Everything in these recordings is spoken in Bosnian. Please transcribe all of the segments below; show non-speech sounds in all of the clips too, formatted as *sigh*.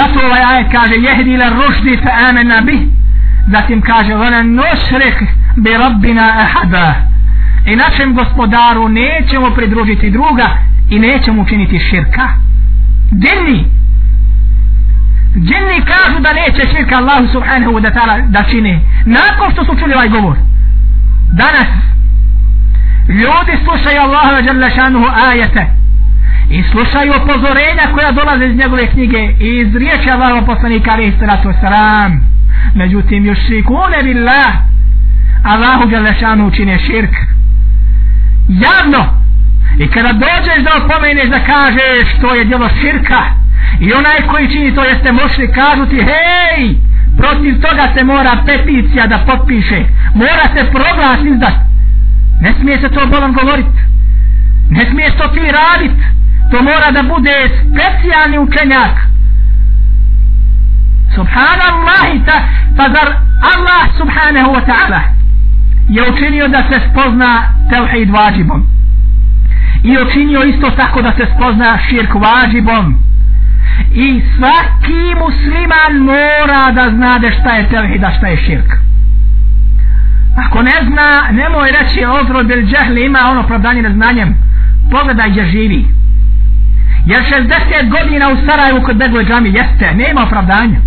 zato ovaj ajet kaže jehdi ila rušdi fa amena bih zatim kaže vana nošrek bi rabbina ahada. I našem gospodaru nećemo pridružiti druga i nećemo učiniti širka. Džinni. Džinni kažu da neće širka Allahu subhanahu wa ta'ala da čine nakon što su čuli ovaj govor. Danas. Ljudi slušaju Allahu wa jalla šanuhu ajete i slušaju opozorenja koja dolaze iz njegove knjige i iz riječi Allahom poslanika alaihi sallatu wasalam međutim još šikune billah. Allahu Đalešanu učine širk. Javno. I kada dođeš da opomeneš da kažeš to je djelo širka. I onaj koji čini to jeste mošli kažu ti hej protiv toga se mora peticija da potpiše. Mora se proglas izdat. Ne smije se to bolan govorit. Ne smiješ to ti radit to mora da bude specijalni učenjak. Subhanallah ta, pa zar Allah subhanahu wa ta'ala je učinio da se spozna tevhid vađibom? I učinio isto tako da se spozna širk vađibom? I svaki musliman mora da zna da šta je tevhid a šta je širk. Ako ne zna nemoj reći ozro bil džehli ima ono pravdanje neznanjem pogledaj gdje živi jer 60 godina u Sarajevu kod Begle džami jeste, nema opravdanja.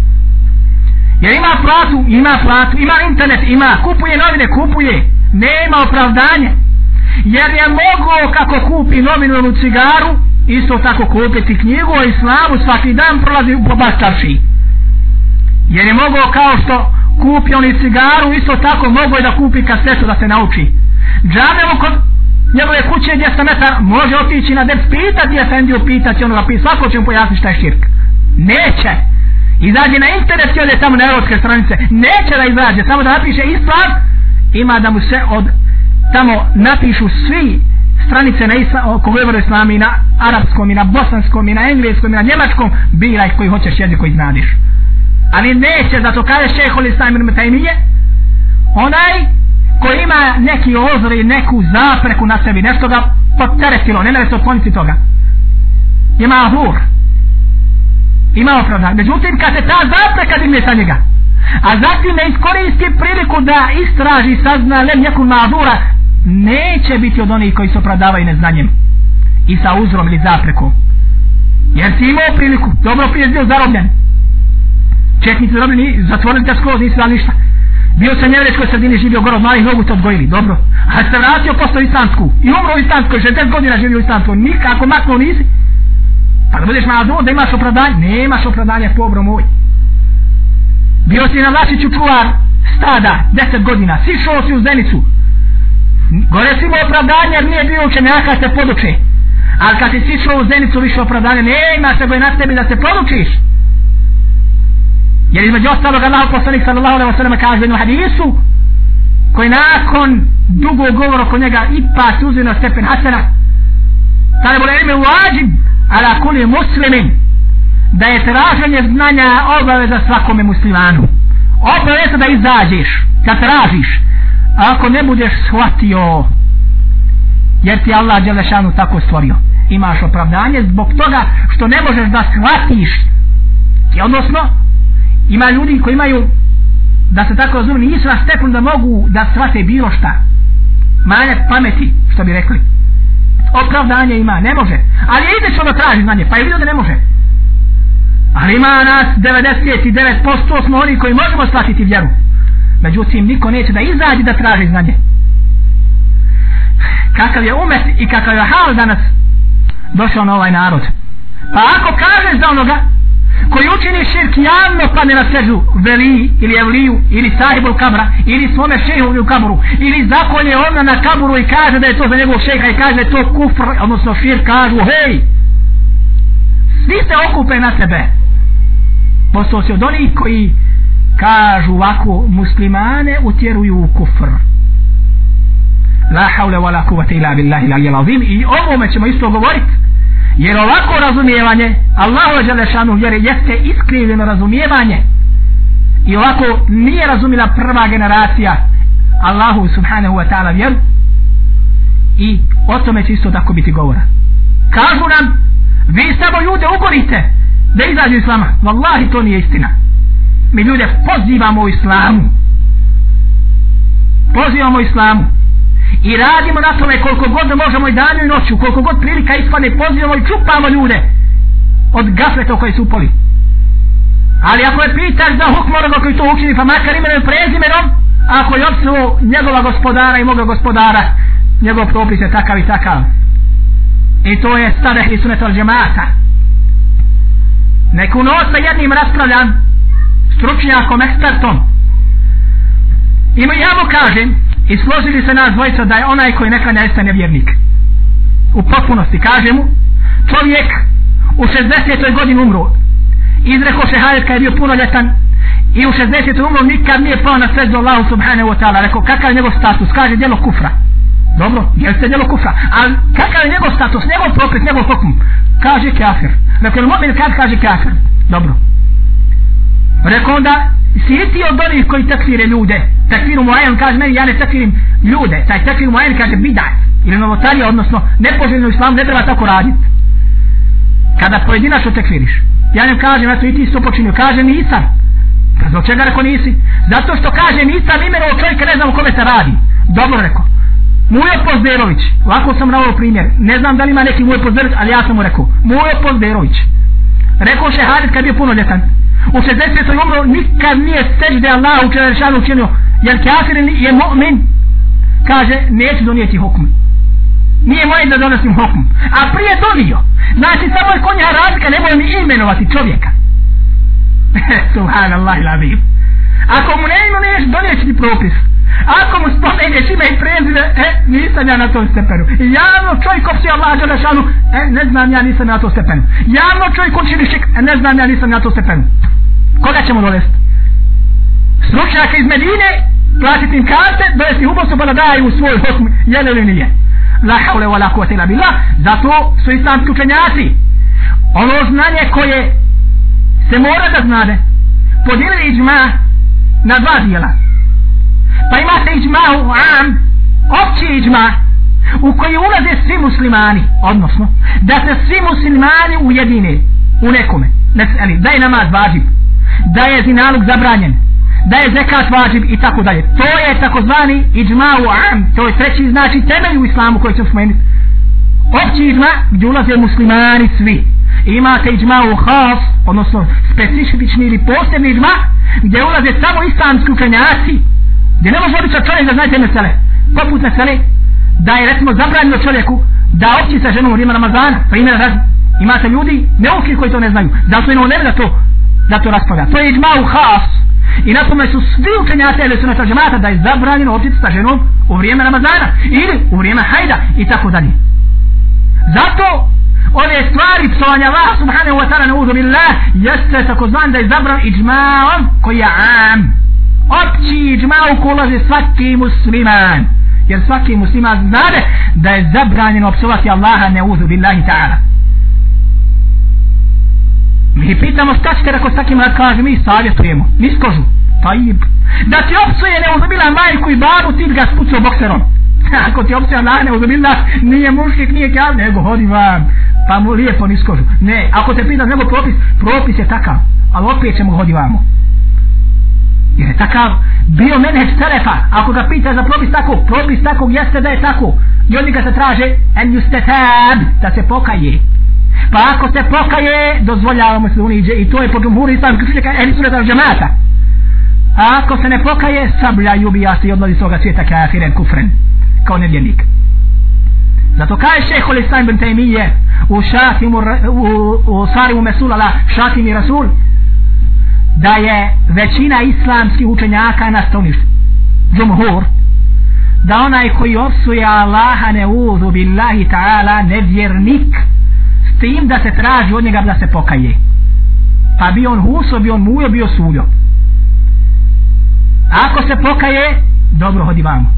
Jer ima platu, ima platu ima internet, ima, kupuje novine, kupuje. Nema opravdanja. Jer je mogo kako kupi novinu ili cigaru isto tako kupiti knjigu o islamu svaki dan prolazi po bastarši jer je mogo kao što kupi oni cigaru isto tako mogo je da kupi kasetu da se nauči. Džabe kod njegove kuće 200 metara može otići na dep pitati Efendiju pitati onoga pita svako će mu pojasniti šta je širk. Neće. Izađe na internet i ode tamo na evropske stranice. Neće da izađe samo da napiše islam. Ima da mu se od tamo napišu svi stranice na isla, ko govore islami na arapskom i na bosanskom i na engleskom i na njemačkom. Biraj koji hoćeš jezik koji znadiš. Ali neće zato kaže šeho li sami ili onaj koji ima neki ozor i neku zapreku na sebi nešto ga potteretilo, ne mere se otkloniti toga. Ima ahur ima opravdan međutim kad se ta zapreka digne sa njega a zatim ne iskoristi priliku da istraži sazna lem neku ma'zura, neće biti od onih koji se opravdavaju neznanjem i sa uzrom ili zaprekom. Jer si imao priliku dobro prije bio zarobljen. Četnici zarobljeni zatvorili te skroz nisi dali ništa bio se jevrijskoj sredini živio gore od malih nogu te odgojili dobro. A se vratio posto istansku i umro u istanskoj 60 godina živio u istanskoj nikako maknuo nisi. Pa da budeš malo da imaš opravdanje nemaš opravdanje pobro moj. Bio si na Lašiću čuvar stada 10 godina sišao si u Zenicu. Gore si mu opravdanje jer nije bio učenjaka se poduče. Ali kad si sišao u Zenicu više opravdanje Nema se goj na tebi da se podučiš jer između ostalog Allah poslanik sallallahu alaihi wa sallam kaže jednu hadisu koji nakon dugo govora oko njega ipak uzio na stepen hasana. Tada bude ime uvađib ala kuli muslimin da je traženje znanja obaveza svakome muslimanu. Obaveza da izađeš da tražiš a ako ne budeš shvatio jer ti Allah Đelešanu tako stvorio. Imaš opravdanje zbog toga što ne možeš da shvatiš odnosno ima ljudi koji imaju da se tako razumiju nisu na stepen da mogu da shvate bilo šta. Manjak pameti što bi rekli. Opravdanje ima, ne može. Ali ide što da traži znanje pa je vidio da ne može. Ali ima nas 99% smo oni koji možemo shvatiti vjeru. Međutim niko neće da izađe da traži znanje. Kakav je umet i kakav je hal danas došao na ovaj narod. Pa ako kažeš za onoga koji učini širk javno padne na sežu veli ili evliju ili sahibu kamra ili svome šehu u kamru ili zakolje ona na kaburu i kaže da je to za njegovog šeha i kaže da je to kufr odnosno šir kažu hej svi se okupe na sebe. Postao se od onih koji kažu ovako muslimane utjeruju u kufr. La haule wa la kuvata ila billahi la jelazim i ovome ćemo isto govoriti jer ovako razumijevanje Allahu Đelešanu vjere jeste iskrivljeno razumijevanje. I ovako nije razumila prva generacija Allahu subhanahu wa ta'ala vjeru. I o tome će isto tako biti govora. Kažu nam vi samo ljude ugorite da izađu islama. Vallahi to nije istina. Mi ljude pozivamo u islamu. Pozivamo u islamu i radimo na tome koliko god možemo i danju i noću koliko god prilika ispane pozivamo i čupamo ljude od gafleta u koji su poli. ali ako je pitaš za hukm onoga koji to učini pa makar imenom prezimenom ako je opsuo njegova gospodara i moga gospodara njegov propis je takav i takav. I to je stareh i sunet al džemata neku noć sa jednim raspravljam stručnjakom, ekspertom. I ja mu kažem i složili se nas dvojica da je onaj koji neka ne nevjernik. U potpunosti kaže mu čovjek u 60. godini umro. Izreko šehajet kad je bio punoljetan i u 60. umro nikad nije pao na sređu Allahu subhanahu wa ta'ala. Rekao kakav je njegov status? Kaže djelo kufra. Dobro, jeste djelo kufra? Ali kakav je njegov status, njegov propis, njegov hukum kaže kafir. Rekao je mu'min kad? Kaže kafir. Dobro rekao onda si ti od onih koji takvire ljude. Takvir u muajan kaže meni ja ne takvirim ljude. Taj takvir u muajan kaže bidaj. ili novotarija odnosno nepoželjno islam ne treba tako raditi kada pojedinačno takviriš. Ja ne kažem eto i ti isto počinio. Kaže nisam pa zbog čega? Rekao nisi. Zato što kaže nisam imeno od čovjeka ne znam o kome se radi. Dobro rekao. Mujo Pozderović, ovako sam na ovo primjer, ne znam da li ima neki Mujo Pozderović, ali ja sam mu rekao, Mujo Pozderović, rekao šehadit kad je puno ljetan, u 60. umro nikad nije sežde Allah u Čelešanu učinio. Jer kafir je mu'min? Kaže neću donijeti hukm. Nije moje da donosim hukm. A prije donio. Znači samo je konja razlika ne moje imenovati čovjeka. *laughs* Subhanallah ilabim ako mu ne imenuješ donijeći ti propis. Ako mu spomeneš ime i prezime e nisam ja na tom stepenu. Javno čovjek opsi Allah Čelešanu e ne znam ja nisam na tom stepenu. Javno čovjek učini šik e ne znam ja nisam na tom stepenu koga ćemo dovesti stručnjaka iz Medine platiti im karte dovesti ubosu pa da daju svoj hukm jel ili nije. La haule wa la kuvata ila billah zato su islamski učenjaci. Ono znanje koje se mora da znade podijelili iđma na dva dijela. Pa imate iđma u am opći iđma u koji ulaze svi muslimani odnosno da se svi muslimani ujedine u nekome. Da je namaz vađib da je zinalog zabranjen da je zekat vađib i tako dalje. To je takozvani iđma u am to je treći znači temelj u islamu koji ćemo spomenuti opći iđma gdje ulaze muslimani svi. Imate iđma u haf odnosno specifični ili posebni iđma gdje ulaze samo islamski učenjaci. Gdje ne može običan čovjek da znajte mesele poput mesele da je recimo zabranjeno čovjeku da opći sa ženom u Rima Ramazana. Primjer raz imate ljudi neuki koji to ne znaju. Zato je ne da to da to raspravlja. To je iđma u has. I na tome su svi učenjaci ili su nata džemata da je zabranjeno otići sa ženom u vrijeme Ramazana ili u vrijeme hajda i tako dalje. Zato ove stvari psovanja Allah subhanahu wa ta'ala neuzu billah jeste tako zvan da je zabran iđma'om koji je am. Opći iđma u kolaže svaki musliman. Jer svaki musliman znade da je zabranjeno psovati Allaha neuzu billahi ta'ala. Mi pitamo šta ćete rako s takim rad kaže, mi savjetujemo, niskožu, pa i da ti opsuje neuzubila majku i babu, ti ga spucao bokserom. *laughs* Ako ti opsuje Allah neuzubila, nije mušik, nije kjav, nego hodi vam, pa mu lijepo niskožu. Ne, ako te pitaš nego propis, propis je takav, ali opet ćemo hodi vamo. Jer je takav bio menheđ telefa, ako ga pita za propis tako, propis tako jeste da je tako. I oni ga se traže, en justetab, da se pokaje. Pa ako se pokaje, dozvoljavamo se da uniđe i to je po džumhuru islamskih učenjaka ehli sunnata džamata. A ako se ne pokaje, sablja i ubija se i odlazi svoga svijeta kafiren, kufren, kao nevjernik. Zato kaže šeho li sajn bin tajmije u šatimu, u, u sarimu mesulala, šatimi rasul, da je većina islamskih učenjaka na stoniš, džumhur, da onaj koji opsuje Allaha ne uzu billahi ta'ala nevjernik, tim da se traži od njega da se pokaje. Pa bi on huso, bi on mujo, bio suljo. Ako se pokaje dobro hodi vamo.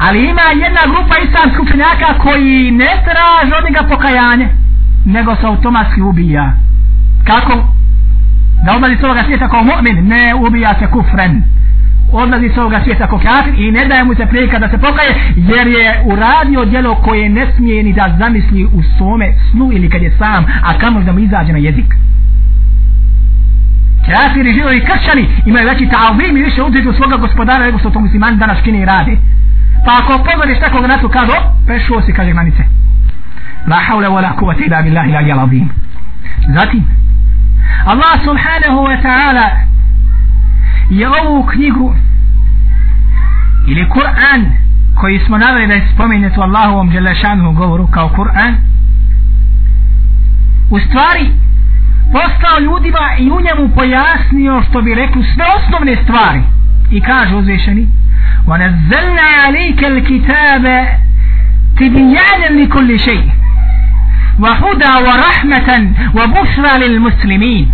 Ali ima jedna grupa islamskih učenjaka koji ne traži od njega pokajanje nego se automatski ubija. Kako? da odlazi s ovoga svijeta kao mu'min? Ne ubija se kufren odlazi s ovoga svijeta ko kafir i ne daje mu se prilika da se pokaje jer je uradio djelo koje ne smije ni da zamisli u svome snu ili kad je sam a kamo da mu izađe na jezik. Kafiri živi kršćani imaju veći ta'avim i više uzeti u svoga gospodara nego što to muslimani danas čine i radi. Pa ako pozoriš takvog na to kaže prešuo si kaže granice la hawla wa la kuvati ila billahi la jel zatim Allah subhanahu wa ta'ala je ovu knjigu ili Kur'an koji smo naveli da je spomenuti u Allahovom Đelešanu govoru kao Kur'an u stvari postao ljudima i u njemu pojasnio što bi rekli sve osnovne stvari i kaže uzvišeni وَنَزَّلْنَا عَلَيْكَ الْكِتَابَ تِبِيَانًا لِكُلِّ شَيْءٍ وَهُدَى وَرَحْمَةً وَبُشْرَى لِلْمُسْلِمِينَ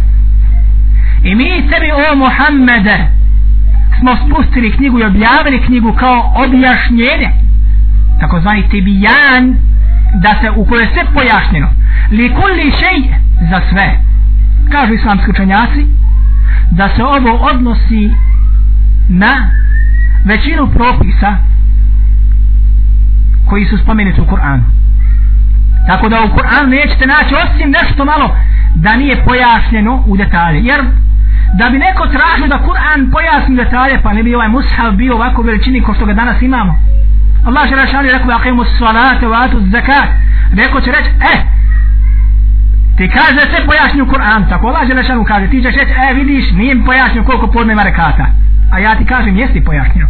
I mi tebi o Muhammede smo spustili knjigu i objavili knjigu kao objašnjenje. Tako zvani tibijan da se u kojoj sve pojašnjeno. Li kulli šej za sve. Kažu islamski učenjaci da se ovo odnosi na većinu propisa koji su spomenuti u Kur'anu. Tako da u Kur'anu nećete naći osim nešto malo da nije pojašnjeno u detalje. Jer da bi neko tražio da Kur'an pojasni detalje pa ne bi ovaj mushaf bio ovako veličini ko što ga danas imamo. Allah će rešali rekao da akimu salate wa atu zakat. Neko će reći eh ti kaže da se pojasni u Kur'an. Tako Allah će rešali kaže ti ćeš reći eh vidiš nije mi pojasnio koliko podne ima rekata a ja ti kažem jesi pojasnio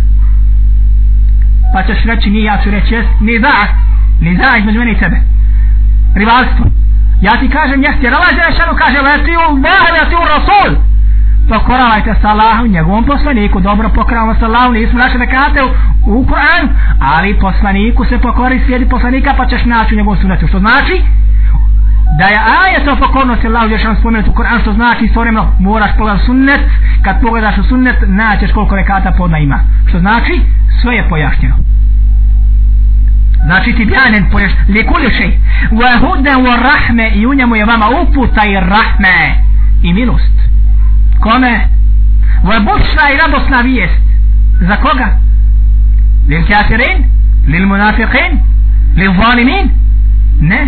pa ćeš reći nije ja ću reći jes. Ni da ni da između mene i tebe. Rivalstvo. Ja ti kažem jesi. Jer Allah će rešali kaže leti ti u Allah leti ti u Rasul pokoravajte sa Allahom njegovom poslaniku. Dobro pokoravamo sa Allahom nismo naše nekate u, u Kur'an ali poslaniku se pokori slijedi poslanika pa ćeš naći u njegovom sunetu. Što znači? Da je ajet o pokornosti Allahu još vam spomenuti u Kur'an što znači istovremeno moraš pogledati sunnet. Kad pogledaš u sunnet naćeš koliko rekata podna ima. Što znači? Sve je pojašnjeno. Znači ti bjanen poješ likuliši wa hudan wa rahme i u njemu je vama uputa i rahme i milost kome? Ovo je bučna i radosna vijest. Za koga? Lil kafirin? Lil munafiqin? Lil zalimin? Ne.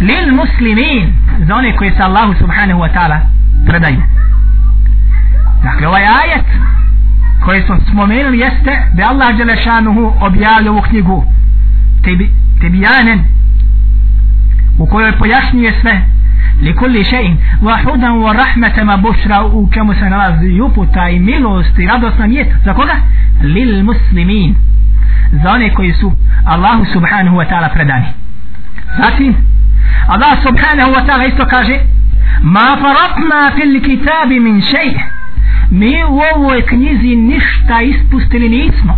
Lil muslimin? Za one koji se Allahu subhanahu wa ta'ala predaju. Dakle ovaj ajet koji smo spomenuli jeste da Allah Đelešanuhu objavio ovu knjigu tebijanen u kojoj pojašnjuje sve. لكل شيء وحدا ورحمة ما بشرى وكم سنراز يبطى ملو استراد koji su للمسلمين subhanahu wa ta'ala سبحانه وتعالى Allah subhanahu wa ta'ala isto kaže ma faratna fil في min من شيء مي وو اكنيزي نشتا ispustili اسمه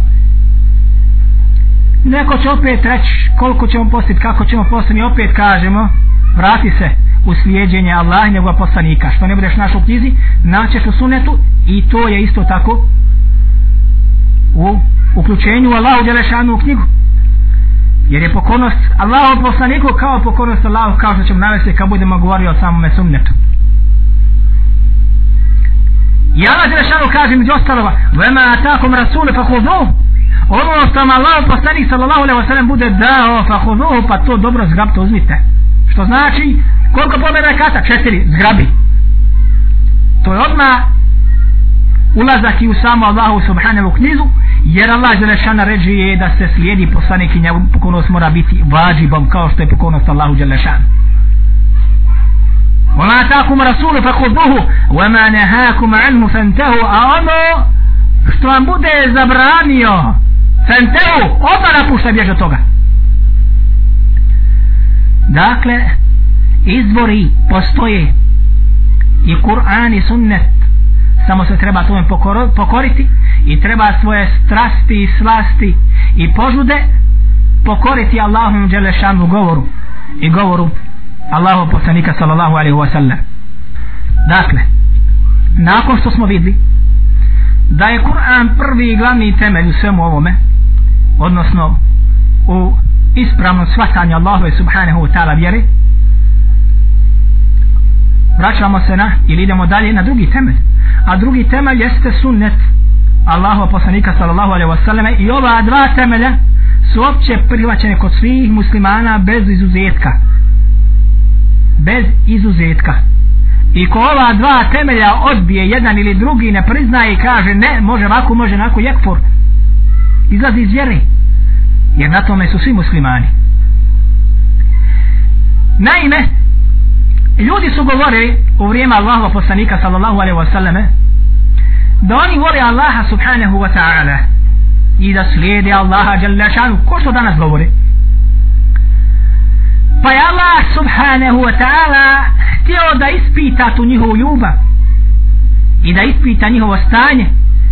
neko će opet reći koliko ćemo postiti, kako ćemo postiti, mi opet kažemo vrati se u slijedjenje Allah i njegova poslanika. Što ne budeš našo u knjizi naćeš u sunetu i to je isto tako u uključenju Allahu Đelešanu u knjigu. Jer je pokornost Allahu poslaniku kao pokornost Allahu kao što ćemo navesti kad budemo govorili o samome sunnetu. I Allah Đelešanu kaže među ostalova vema atakom rasule pa hudu ono što vam Allah poslanik sallallahu alaihi wa sallam bude dao fa hudu pa to dobro zgrabte uzmite. što znači koliko pomena je kata? četiri, zgrabi to je odmah ulazak i u samo Allahu subhanahu knjizu jer Allah Đelešana ređi je da se slijedi poslanik i njegov pokornost mora biti vađibom kao što je pokornost Allahu Đelešana وما أتاكم رسول فخذوه وما نهاكم عنه فانتهوا أono što vam bude zabranio fantahu odmah napušta bježe toga dakle izvori postoje. I Kur'an i sunnet. Samo se treba tome pokoriti i treba svoje strasti i slasti i požude pokoriti Allahom Đelešanu govoru i govoru Allahu poslanika sallallahu alaihi wa sallam. Dakle nakon što smo vidli da je Kur'an prvi i glavni temelj u svemu ovome odnosno u ispravnom shvatanju Allahove subhanahu wa ta'ala vjere vraćamo se na ili idemo dalje na drugi temelj. A drugi temelj jeste sunnet Allahova poslanika sallallahu alaihi wasallam i ova dva temelja su opće prihvaćene kod svih muslimana bez izuzetka. Bez izuzetka. I ko ova dva temelja odbije jedan ili drugi ne priznaje i kaže ne može ovako može onako jekfor izlazi iz vjere jer na tome su svi muslimani. Naime ljudi su govorili u vrijeme Allahova poslanika sallallahu alaihi wa sallame da oni vole Allaha subhanahu wa ta'ala i da slijede Allaha jalla šanu ko što danas govore pa je Allah subhanahu wa ta'ala htio da ispita tu njihovu ljubav i da ispita njihovo stanje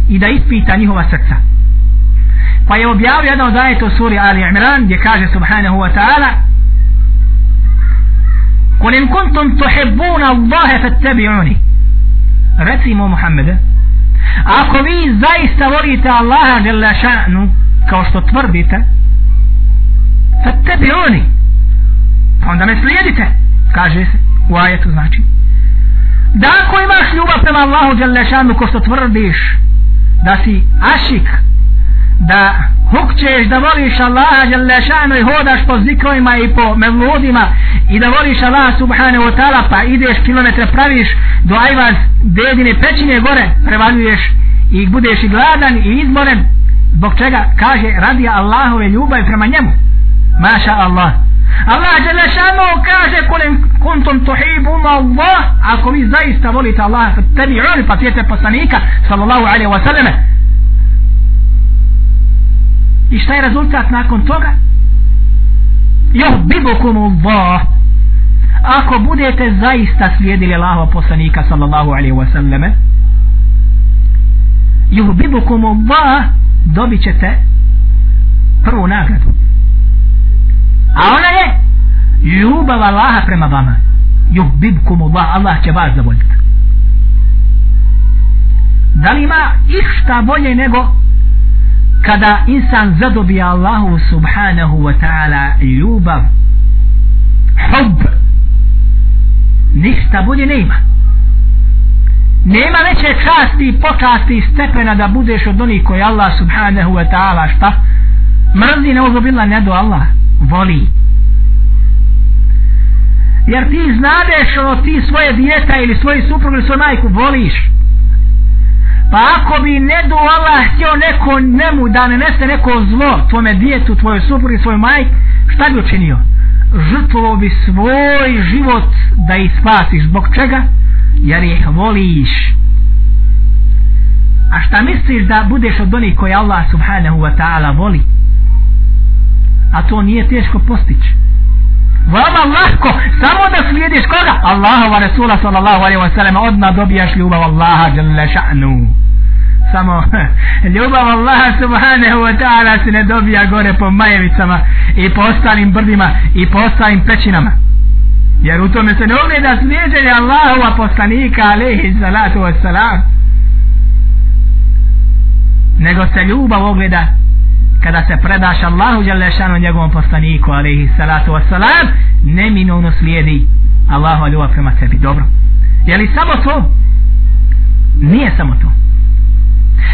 i da ispita njihova srca pa je objavio jedan od ajeta u suri Ali Imran gdje kaže subhanahu wa ta'ala قل إن كنتم تحبون الله فاتبعوني recimo Muhammede ako vi zaista volite Allaha jalla ša'nu kao što tvrdite fattabi'uni pa onda me slijedite kaže se u ajetu znači da ako imaš ljubav prema Allahu jalla ša'nu kao što tvrdiš da si ašik da hukćeš da voliš Allaha Đalešanu i hodaš po zikrojima i po mevludima i da voliš Allaha Subhanahu wa ta'ala pa ideš kilometre praviš do ajvaz dedine pećine gore prevaljuješ i budeš i gladan i izboren zbog čega? Kaže radi Allahove ljubav prema njemu. Maša Allah. Allah Đalešanu kaže kulim kuntum tuhibum Allah. Ako vi zaista volite Allaha tebi oni pa tijete poslanika sallallahu alaihi wa sallame. I šta je rezultat nakon toga? Juhbibukum Allah. Ako budete zaista slijedili Allahova poslanika sallallahu alaihi wa sallame, juhbibukum Allah, dobit ćete prvu nagradu. A ona je ljubav Allaha prema vama. Juhbibukum Allah, Allah će vas zavoljiti. Da li ima išta bolje nego kada insan zadobija Allahu subhanahu wa ta'ala ljubav hub ništa bolje nema. Nema veće časti i počasti i stepena da budeš od onih koji Allah subhanahu wa ta'ala šta? Mrzi ne uzobila ne do Allah voli. Jer ti znadeš ono ti svoje djeta ili svoju suprugu ili svoju majku voliš. Pa ako bi ne do Allah htio neko njemu da ne nese neko zlo tvome djetu, tvojoj suprugi, svoj majk, šta bi učinio? Žrtvovo bi svoj život da ih spasiš. Zbog čega? Jer ih voliš. A šta misliš da budeš od onih koje Allah subhanahu wa ta'ala voli? A to nije teško postići. Vama lahko, samo da slijediš koga? Allahova Rasula sallallahu alaihi wa sallam, odmah dobijaš ljubav Allaha jalla ša'nu samo *laughs* ljubav Allaha subhanahu wa ta'ala se ne dobija gore po majevicama i po ostalim brdima i po ostalim pećinama. Jer u tome se ne ogleda slijedženje Allahova poslanika alaihi salatu wassalam nego se ljubav ogleda kada se predaš Allahu Đalešanu njegovom poslaniku alaihi salatu wassalam neminovno slijedi Allahu ljubav prema sebi. Dobro. Je li samo to? Nije samo to.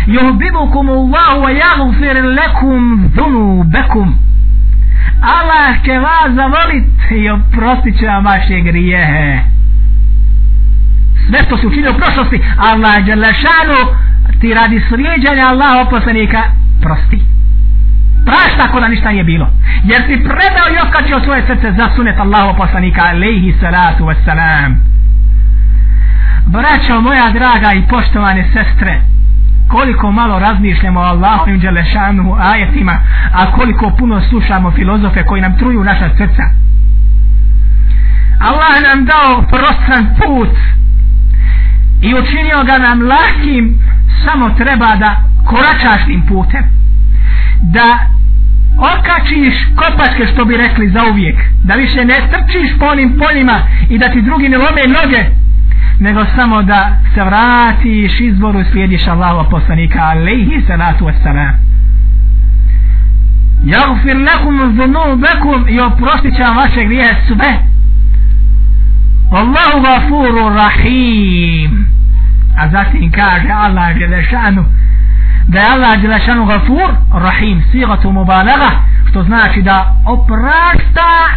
Yuhbibukum Allahu wa yaghfir lakum dhunubakum. Allah će vas zavoliti i oprostit će vam vaše grijehe. Sve što si učinio u prošlosti Allah je lešanu ti radi slijedjanja Allah poslanika prosti. Prašta ako da ništa nije bilo. Jer si predao i okačio svoje srce za sunet Allah poslanika alaihi salatu wassalam braćo moja draga i poštovane sestre koliko malo razmišljamo o Allahu i Đelešanu ajetima, a koliko puno slušamo filozofe koji nam truju naša srca. Allah nam dao prostran put i učinio ga nam lahkim, samo treba da koračaš tim putem. Da okačiš kopačke što bi rekli za uvijek. Da više ne trčiš po onim poljima i da ti drugi ne lome noge nego samo da se vratiš izboru slijediš Allahova poslanika alaihi salatu wassalam jagfir lakum zunubakum i oprostit će vam vaše grije sve Allahu gafuru rahim. A zatim kaže Allah Đelešanu da je Allah Đelešanu gafur rahim sigatu mubalaga što znači da oprašta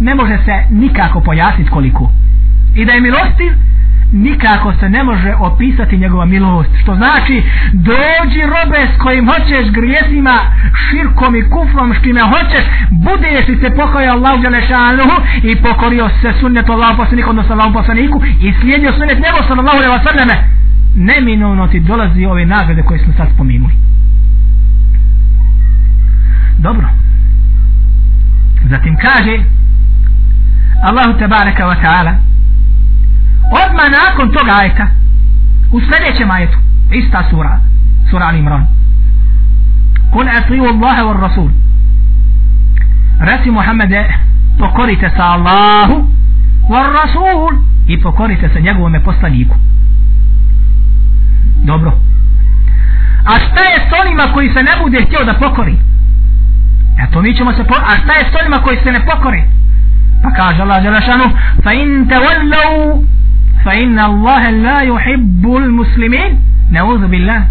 ne može se nikako pojasniti koliko i da je milostiv nikako se ne može opisati njegova milost. Što znači dođi robe s kojim hoćeš grijesima širkom i kufrom s kime hoćeš budeš li se pokorio Allah Đelešanuhu i pokorio se sunnetu Allah poslaniku odnosno Allah poslaniku i slijedio sunnet nego sallallahu alaihi wa neminovno ti dolazi ove nagrade koje smo sad spominuli. Dobro. Zatim kaže Allahu tebareka wa ta'ala odmah nakon toga ajeta u sljedećem ajetu ista sura sura Al Imran kul atiju Allahe wa Rasul. Reci Muhammede pokorite se Allahu wa Rasul i pokorite se njegovome poslaniku. Dobro. A šta je s onima koji se ne bude htio da pokori? Eto mi ćemo se po... a šta je s onima koji se ne pokori? Pa kaže Allah Želešanu, fa in te wallau yuhibbu muslimin neuzu billah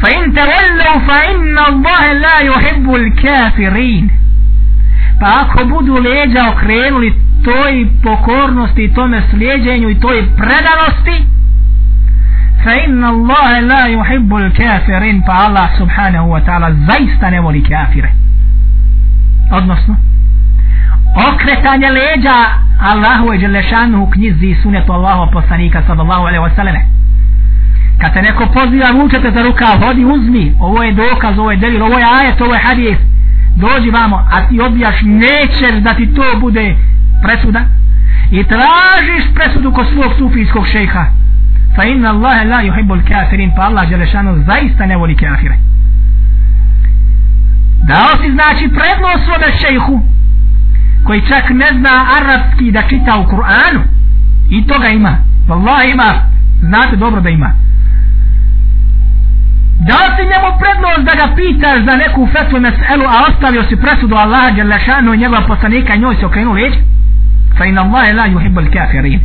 fa in te wallau fa inna Allahe la yuhibbu kafirin pa ako budu leđa okrenuli toj pokornosti i tome slijedjenju i toj predanosti fa inna Allahe la yuhibbu kafirin pa Allah subhanahu wa ta'ala zaista ne voli kafire odnosno okretanje leđa Allahu je Đelešanu u knjizi i sunetu Allahu poslanika sallallahu alaihi wasallame kad te neko poziva vučete za ruka hodi uzmi. Ovo je dokaz, ovo je delil, ovo je ajet, ovo je hadis. Dođi vamo a ti odbijaš nećeš da ti to bude presuda. I tražiš presudu kod svog sufijskog šejha. Fa inna Allahe la yuhibbul kafirin pa Allah Đelešanu zaista ne voli kafire. Dao si znači prednost svome šejhu koji čak ne zna arapski da čita u Kur'anu. I toga ima. Wallahi ima. Znate dobro da ima. Dao si njemu prednost da ga pitaš za neku fetvu meselu a ostavio si presudu Allaha Đelešanu i njegova poslanika njoj se okrenu leđa fa inna Allahe la yuhibbul kafirin.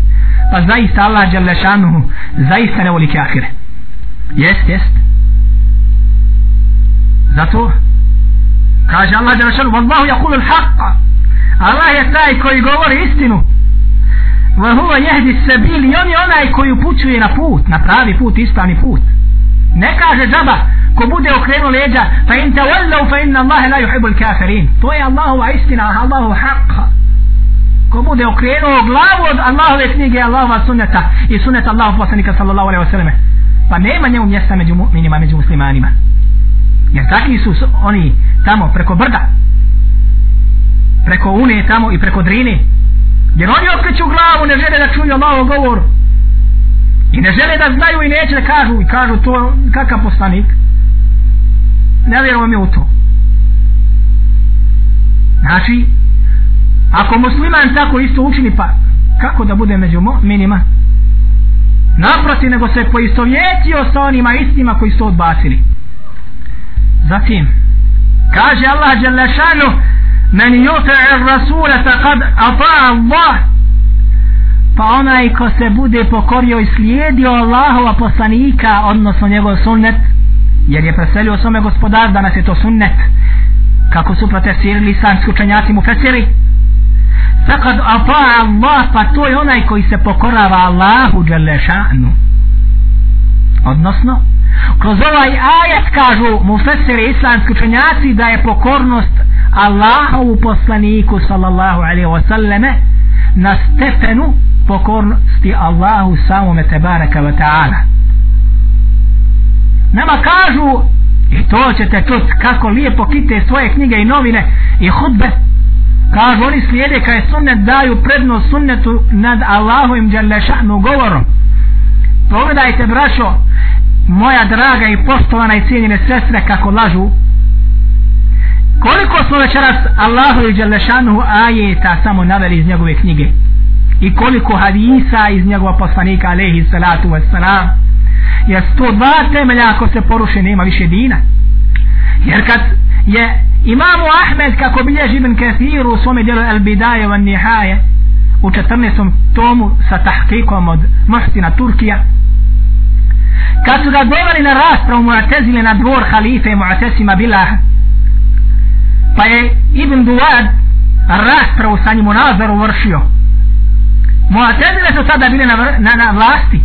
Pa zaista Allah Đelešanu zaista ne voli kafire. Jest jest. Zato kaže Allah Đelešanu vallahu yakulu l-haqqa Allah je taj koji govori istinu. Wa huwa yahdi sabil i on je onaj koji upućuje na put na pravi put ispravni put. Ne kaže džaba ko bude okrenuo leđa fa in tawallu fa inna Allah la yuhibbul kafirin to je Allahova istina Allahu haqqa ko bude okrenuo glavu od Allahove knjige Allahova sunneta i sunneta Allahov poslanika sallallahu alaihi wasallam pa nema njemu mjesta među mu'minima među muslimanima. Jer takvi su oni tamo preko brda preko Une tamo i preko Drine. Jer oni okreću glavu ne žele da čuju Allahov govor. I ne žele da znaju i neće da kažu. I kažu to kakav poslanik? Ne vjerujem je u to. Znači ako musliman tako isto učini pa kako da bude među minima naproti nego se poistovjetio sa onima istima koji su odbacili. Zatim kaže Allah Đelešanu men yuta rasule faqad ata Allah. Pa onaj ko se bude pokorio i slijedio Allahova poslanika odnosno njegov sunnet jer je preselio svome gospodar da nas je to sunnet. Kako su protestirali islamski učenjaci mu fesiri faqad ata Allah pa to je onaj koji se pokorava Allahu Đalešanu odnosno kroz ovaj ajet kažu mu fesiri islamski učenjaci da je pokornost Allahovu poslaniku sallallahu alaihi wa sallame na stepenu pokornosti Allahu samome tebareka wa ta'ala. Nama kažu i to ćete čut kako lijepo kite svoje knjige i novine i hudbe. Kažu oni slijede kaj sunnet daju prednost sunnetu nad Allahovim djelašanu govorom. Pogledajte brašo moja draga i poštovana i cijenjene sestre kako lažu koliko smo večeras Allahu i Đalešanu ajeta samo naveli iz njegove knjige i koliko hadisa iz njegova poslanika alaihi salatu wassalam jer sto dva temelja ako se poruše nema više dina jer kad je imamu Ahmed kako bilježi ibn Kathiru u svome dijelu al bidaje van nihaje u 14. tomu sa tahkikom od Muhsina Turkija kad su ga doveli na raspravu Mu'tezile na dvor halife Mu'tesima Bilaha pa je Ibn Duad raspravu sa njim u nazoru vršio Mu'tazile su tada bile na, na, na vlasti.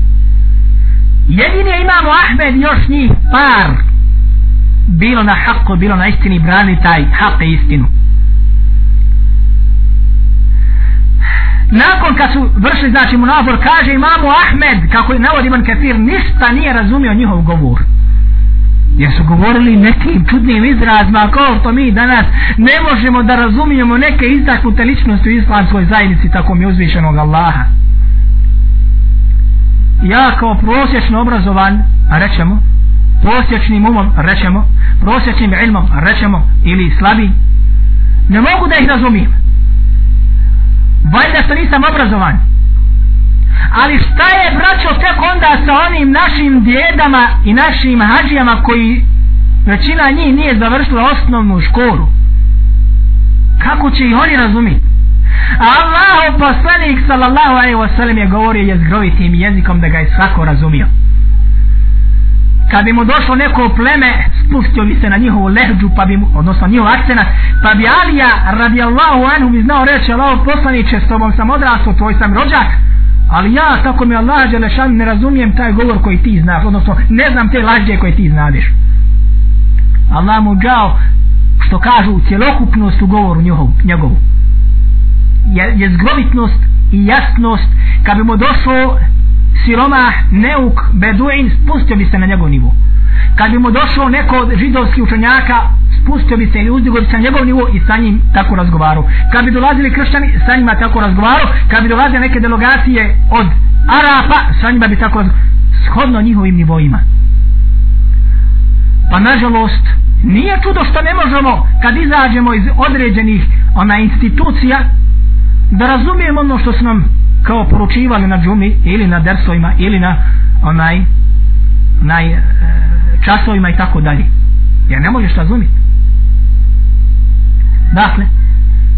Jedini je imamo Ahmed još njih par bilo na haku, bilo na istini brani taj hak i istinu. Nakon kad su vršili znači mu nazor kaže imamo Ahmed, kako je Ibn Kathir, ništa nije razumio njihov govor. Jer su govorili nekim čudnim izrazima, kao to mi danas ne možemo da razumijemo neke istaknute ličnosti u islamskoj zajednici, tako mi uzvišenog Allaha. Ja kao prosječno obrazovan, a rećemo, prosječnim umom, rećemo, prosječnim ilmom, rećemo, ili slabi, ne mogu da ih razumijem. Valjda što nisam obrazovan. Ali šta je braćo tek onda sa onim našim djedama i našim hađijama koji većina njih nije završila osnovnu školu? Kako će ih oni razumjeti? Allahu poslanik sallallahu alaihi wasallam je govorio jezgrovitim jezikom da ga je svako razumio kad bi mu došlo neko pleme spustio bi se na njihovu lehđu pa bi mu, odnosno njihov akcenat pa bi Alija radijallahu anhu bi znao reći Allah poslaniće s tobom sam odrasao, tvoj sam rođak ali ja tako mi Allah Đelešan ne razumijem taj govor koji ti znaš odnosno ne znam te lađe koje ti znadeš. Allah mu džao što kažu cjelokupnost u govoru njihovu, njegovu. Je, je zgrovitnost i jasnost. Kad bi mu došlo siromah, neuk, beduin, spustio bi se na njegov nivou. Kad bi mu došao neko od židovskih učenjaka, spustio bi se ili uzdigo bi se na njegov nivo i sa njim tako razgovarao Kad bi dolazili kršćani, sa njima tako razgovarao Kad bi dolazile neke delegacije od Arapa, sa njima bi tako razgovaru. Shodno njihovim nivoima. Pa nažalost, nije čudo što ne možemo, kad izađemo iz određenih ona institucija, da razumijemo ono što su nam kao poručivali na džumi ili na dersovima ili na onaj onaj časovima i tako dalje. Ja ne možeš razumjeti dakle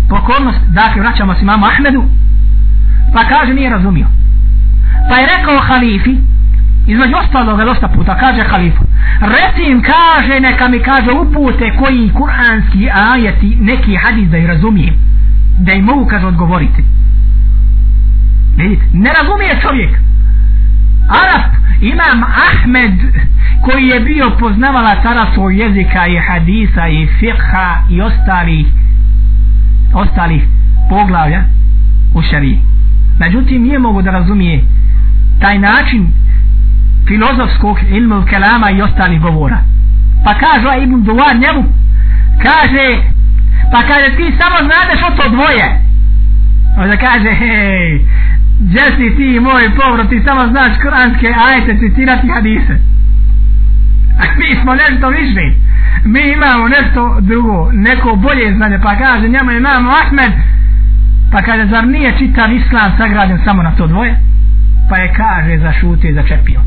pokornost dakle vraćamo se imamo Ahmedu pa kaže nije razumio. Pa je rekao halifi između ostalog je dosta puta kaže halifu reci im kaže neka mi kaže upute koji kuranski ajeti neki hadis da ih razumijem da im mogu kaže odgovoriti. Vidite, ne razumije čovjek. Arab, imam Ahmed, koji je bio poznavala arabskog jezika i hadisa i fiqha i ostalih ostalih poglavlja u šariji. Međutim, nije mogu da razumije taj način filozofskog ilmu kelama i ostalih govora. Pa kaže Ibn Duvar njemu, kaže, pa kaže ti samo znadeš o to dvoje. Onda kaže, hej, gdje si ti moj povrat ti samo znaš kuranske ajete citirati hadise. A mi smo nešto višli. mi imamo nešto drugo neko bolje znanje. Pa kaže njemu imamo Ahmed. Pa kaže zar nije čitav islam sagrađen samo na to dvoje? Pa je kaže zašutio i začepio.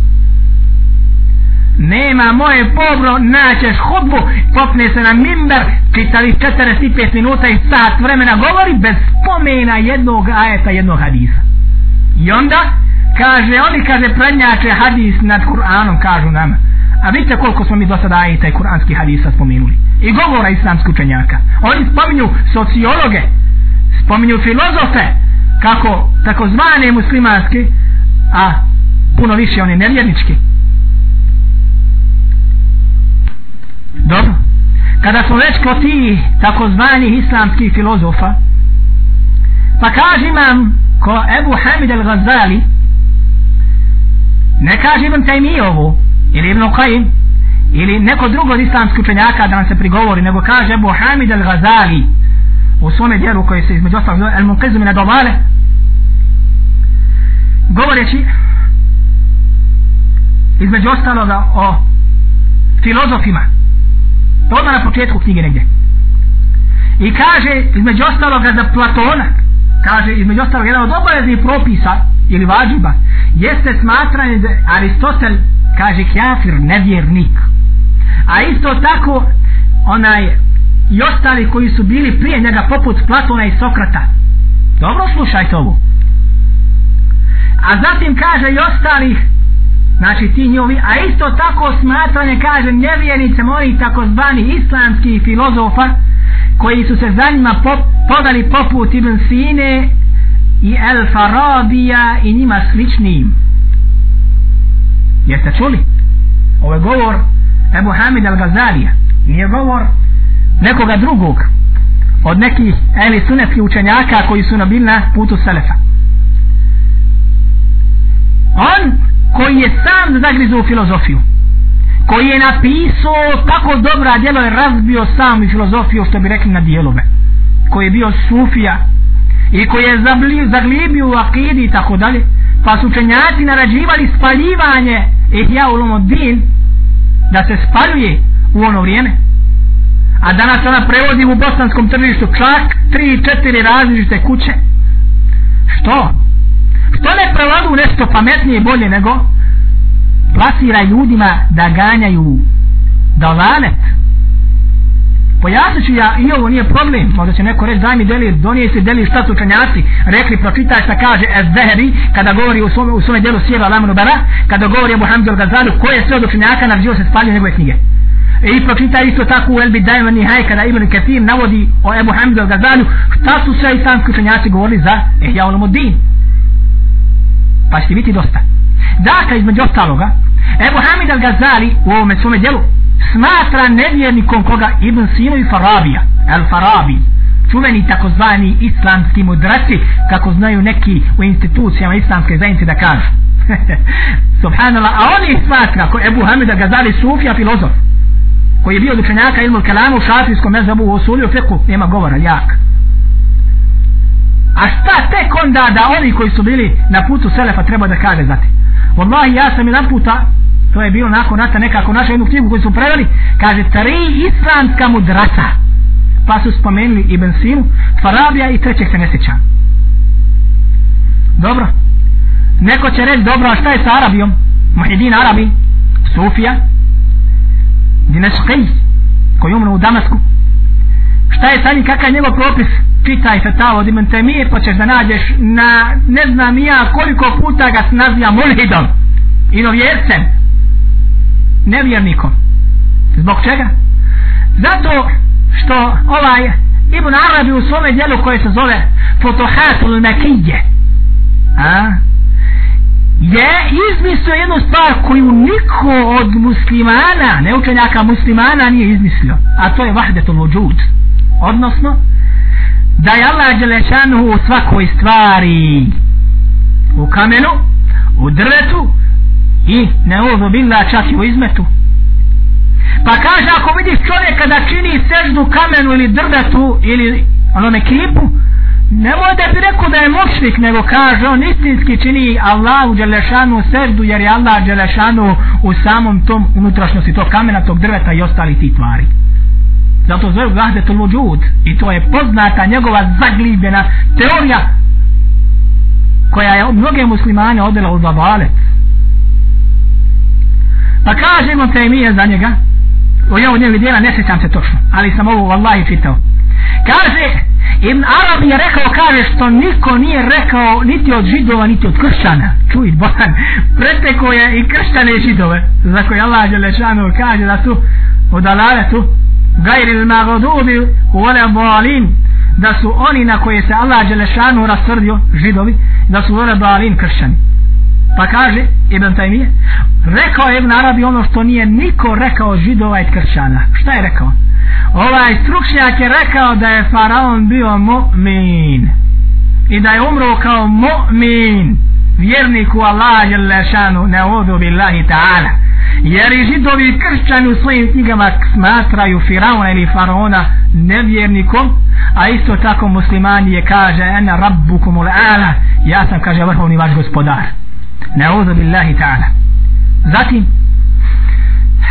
Nema moje pobro naćeš hudbu popne se na mimber čitali 45 minuta i sat vremena govori bez spomena jednog ajeta jednog hadisa. I onda kaže, oni kaže prednjače hadis nad Kur'anom, kažu nam. A vidite koliko smo mi do sada i taj kur'anski hadisa spominuli. I govora islamskih učenjaka. Oni spominju sociologe, spominju filozofe, kako takozvane muslimanske, a puno više one nevjerničke. Dobro. Kada smo već kod ti takozvani islamskih filozofa, pa kaže imam ko Ebu Hamid al-Ghazali ne kaže Ibn Taymi ovo ili Ibn Qajim ili neko drugo od islamskih učenjaka da nam se prigovori nego kaže Ebu Hamid al-Ghazali u svome djelu koji se između ostalog zove Al-Munqizu min domale govoreći između ostaloga o filozofima. To odmah na početku knjige negdje. I kaže između ostaloga za Platona kaže između ostalog jedan od obaveznih propisa ili vađiba jeste smatranje da Aristotel kaže kjafir nevjernik. A isto tako onaj i ostali koji su bili prije njega poput Platona i Sokrata. Dobro slušajte ovo. A zatim kaže i ostalih znači ti njovi a isto tako smatranje kaže nevjernicem onih takozvani islamskih filozofa koji su se za njima pop, podali poput Ibn Sine i El Farabija i njima sličnim. Jeste čuli? Ovo je govor Ebu Hamid al-Gazalija nije govor nekoga drugog od nekih eli sunetskih učenjaka koji su na na putu Selefa. On koji je sam zagrizu u filozofiju koji je napisao tako dobra djelo je razbio sam i filozofiju što bi rekli na dijelove koji je bio sufija i koji je zaglibio u akidi i tako dalje pa su učenjaci narađivali spaljivanje ihja ulumuddin da se spaljuje u ono vrijeme a danas ona prevozi u bosanskom tržištu čak 3-4 različite kuće što? što ne prevadu nešto pametnije i bolje nego plasira ljudima da ganjaju dalalet. Pojasnit ću ja i ovo nije problem. Možda će neko reći daj mi deli donije se deli šta su učenjaci rekli pročitaj šta kaže Ezdeheri kada govori u svome, u svome delu sjeva Lamanu Bara kada govori o Muhammedu Al-Gazalu koje sve od učenjaka naređivo se spalio njegove knjige. I pročita isto tako u Elbi Dajman Nihaj kada Ibn Kathir navodi o Ebu Hamidu Al-Gazalu šta su sve islamski učenjaci govorili za Ehya Ulumuddin. Pa će biti dosta. Dakle između ostaloga Ebu Hamid Al-Gazali u ovome svome djelu smatra nevjernikom koga Ibn Sino i Farabija al-Farabi, čuveni takozvani islamski mudraci kako znaju neki u institucijama islamske zajednice da kažu. *laughs* Subhanallah a oni smatra ko Ebu Hamida Gazali Sufija filozof koji je bio učenjaka ilmu kalamu u šafijskom mezabu u osuliju fiku, nema govora jak. A šta tek onda da oni koji su bili na putu Selefa treba da kaže zati Wallahi ja sam jedan puta to je bilo nakon rata nekako naša jednu knjigu koju su preveli kaže tri islamska mudrasa. Pa su spomenuli Ibn Sinu Farabija i trećeg se ne sjeća dobro. Neko će reći dobro a šta je sa Arabijom? Muhidin Arabi Sufija Dineškej koji umre u Damasku. Šta je sa njim? Kakav je njegov propis? Čitaj fetavu od Ibn Temije pa ćeš da nađeš na ne znam ja koliko puta ga se nazija mulhidom inovjercem nevjernikom. Zbog čega? Zato što ovaj Ibn Arabi u svome dijelu koje se zove Fotohatul Mekije a, je izmislio jednu stvar koju niko od muslimana, neučenjaka muslimana nije izmislio. A to je vahdetul vujud. Odnosno, da je Allah Đelešanu u svakoj stvari u kamenu, u drvetu, i ne ovo bila čak i u izmetu. Pa kaže ako vidiš čovjeka da čini seždu kamenu ili drvetu ili onome kipu nemoj da bi rekao da je mošnik nego kaže on istinski čini Allahu Đelešanu seždu jer je Allah Đelešanu u samom tom unutrašnjosti tog kamena, tog drveta i ostali ti tvari. Zato zove vahdetul vujud. I to je poznata njegova zaglibljena teorija koja je mnoge muslimane odela u zabalet Pa kažemo te mi je za njega, o ja od njega dijela ne sjećam se točno, ali sam ovo vallahi čitao. Kaže, Ibn Arab je rekao, kaže što niko nije rekao niti od židova, niti od kršćana. Čuj, Bohan, preteko je i kršćane i židove, za koje Allah Đelešanu kaže da su od alavetu, gajri il magodubi uvole bolin, da su oni na koje se Allah Đelešanu rastvrdio, židovi, da su uvole bolin kršćani. Pa kaže Ibn Taymiye, rekao je Ibn Arabi ono što nije niko rekao židova i kršćana. Šta je rekao? Ovaj stručnjak je rekao da je faraon bio mu'min. I da je umro kao mu'min. Vjernik u Allah je lešanu ne odu billahi ta'ala. Jer i židovi i kršćani u svojim knjigama smatraju faraona ili faraona nevjernikom. A isto tako muslimani je kaže ena rabbukum ul ala. Ja sam kaže vrhovni vaš gospodar. Nauzu billahi ta'ala. Zatim,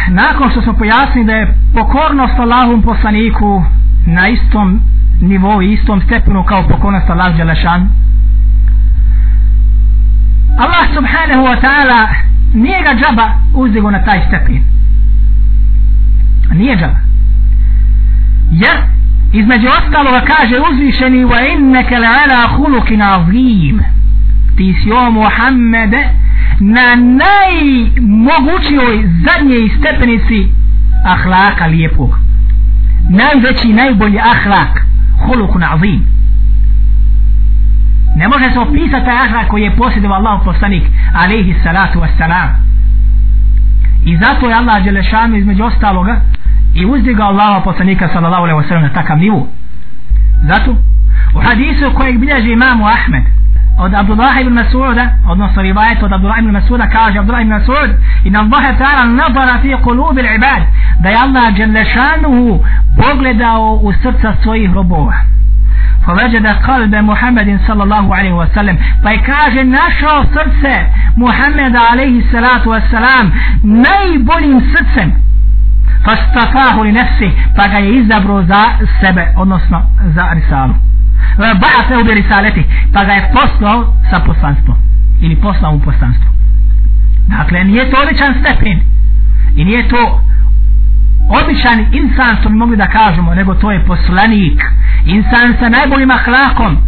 nakon što smo pojasnili da je pokornost Allahom poslaniku na istom nivou i istom stepenu kao pokornost Allah Đelešan, Allah subhanahu wa ta'ala nije ga džaba uzdigo na taj stepen. Nije džaba. Jer između ostaloga kaže uzvišeni wa inneke la'ala hulukin azim ti si o Muhammede na najmogućijoj zadnjej stepenici ahlaka lijepog. Najveći najbolji ahlak hulukun azim. Ne može se opisati taj ahlak koji je posjedovao Allah poslanik alaihi salatu wassalam. I zato je Allah Đelešanu između ostaloga i uzdigao Allah poslanika sallallahu alaihi wasallam na takav nivu. Zato u hadisu kojeg bilježi imamu Ahmed od Abdullah ibn Mas'uda odnosno rivajet od Abdullah ibn Mas'uda kaže Abdullah ibn Mas'ud in Allah ta'ala nazara fi qulubi al-ibad da je Allah Đelešanu pogledao u srca svojih robova فوجد قلب محمد صلى الله عليه وسلم فكاج نشو سرسه محمد عليه الصلاة والسلام najboljim srcem fastafahu li nefsi pa ga je izabro za sebe odnosno za risalu ve ba'athe ubi risaleti. Pa ga je poslao sa poslanstvom. Ili poslao mu poslanstvo. Dakle nije to odličan stepen. I nije to običan insan što bi mogli da kažemo nego to je poslanik. Insan sa najboljim ahlakom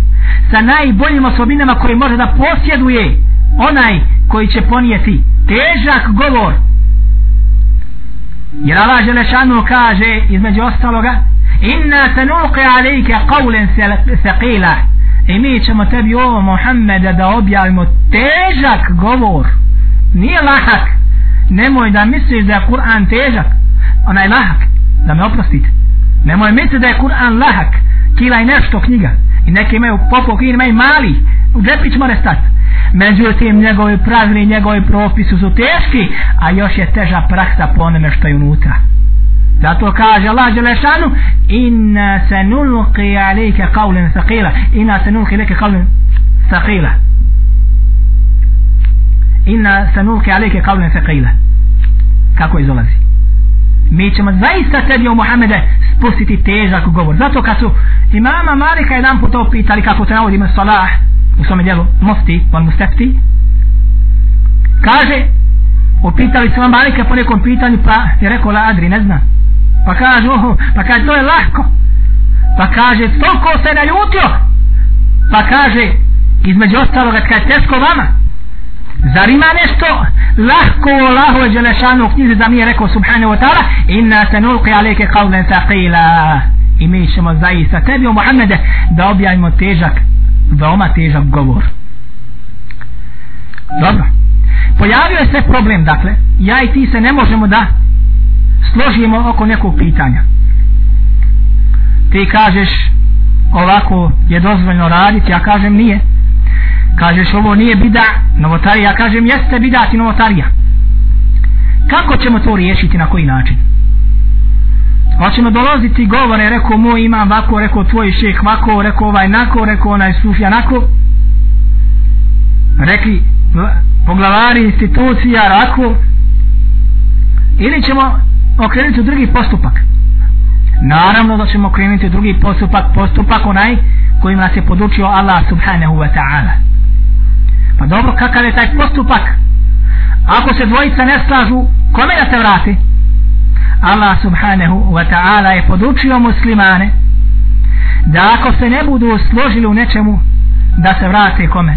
sa najboljim osobinama koje može da posjeduje onaj koji će ponijeti težak govor. Jer Allah Želešanu kaže između ostaloga inna se alayka alejke qavlen seqila i mi ćemo tebi ovo Muhammeda da objavimo težak govor. Nije lahak. Nemoj da misliš da je Kur'an težak. Onaj lahak. Da me oprostite. Nemoj misliti da je Kur'an lahak. Kila i nešto knjiga. I neki imaju popok i imaju mali. U džepić mora stati međutim njegovi pravili njegovi propisi su teški a još je teža praksa po onome što je unutra zato kaže Allah Đelešanu inna se nulqi alike qavlen saqila inna se nulqi alike qavlen saqila inna se nulqi alike qavlen saqila kako izolazi? Mi ćemo zaista tebi o Muhammede spustiti težak govor. Zato kad su imama Malika jedan put opitali pitali kako se navodi ima Salah u svome dijelu Mufti on Mustefti kaže upitali su imama Malika po nekom pitanju pa je rekao la Adri ne znam pa kaže oho pa kaže to je lahko. Pa kaže toliko se naljutio. Pa kaže između ostaloga kad je teško vama Zar ima nešto lahko u Allahu je Đelešanu u knjizi da mi je rekao subhanahu wa ta'ala inna se nulqi alike qavlen taqila i mi ćemo zaista tebi o Muhammede da objavimo težak veoma težak govor. Dobro. Pojavio se problem dakle ja i ti se ne možemo da složimo oko nekog pitanja. Ti kažeš ovako je dozvoljno raditi ja kažem nije. Kažeš ovo nije bida novotarija kažem jeste bida ti novotarija. Kako ćemo to riješiti na koji način? Hoćemo dolaziti govore rekao moj imam vako rekao tvoj šeh vako rekao ovaj nako rekao onaj sufja nako. Rekli poglavari institucija rako. Ili ćemo okrenuti drugi postupak naravno da ćemo okrenuti drugi postupak postupak onaj kojim nas je podučio Allah subhanahu wa ta'ala Pa dobro, kakav je taj postupak? Ako se dvojica ne slažu, kome da se vrati? Allah subhanahu wa ta'ala je podučio muslimane da ako se ne budu složili u nečemu, da se vrate kome?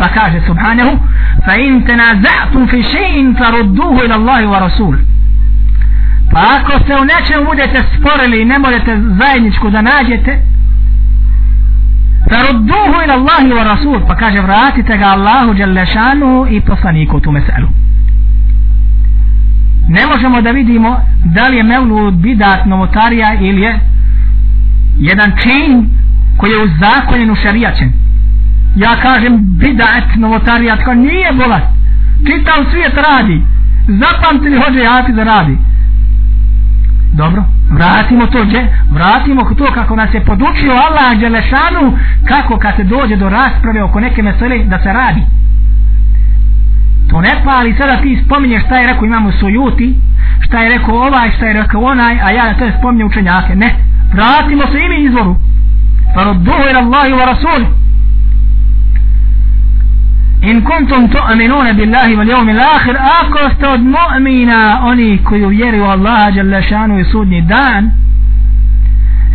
Pa kaže subhanahu fa in tenaza'tum fi še'in farudduhu ila Allahi wa Rasul pa ako se u nečemu budete sporili i ne možete zajedničku da nađete Farudduhu ila Allahi wa Rasul. Pa kaže vratite ga Allahu Đalešanu i poslaniku tu meselu. Ne možemo da vidimo da li je Mevlud bidat novotarija ili je jedan čin koji je uzakonjen u šarijačen. Ja kažem bidat novotarija tako nije bolat Čitav svijet radi Zapamtili hođe jati da radi. Dobro, vratimo to gdje? Vratimo to kako nas je podučio Allah Đelešanu kako kad se dođe do rasprave oko neke mesele da se radi. To ne pali sada ti spominješ šta je rekao imamo sujuti, šta je rekao ovaj, šta je rekao onaj, a ja to je spominje učenjake. Ne, vratimo se imi izvoru. Farudduhu ila Allahi wa Rasulih in kuntum tu'minuna billahi wal yawmil akhir ako ste od mu'mina oni koji vjeruju Allaha dželle šanu i sudnji dan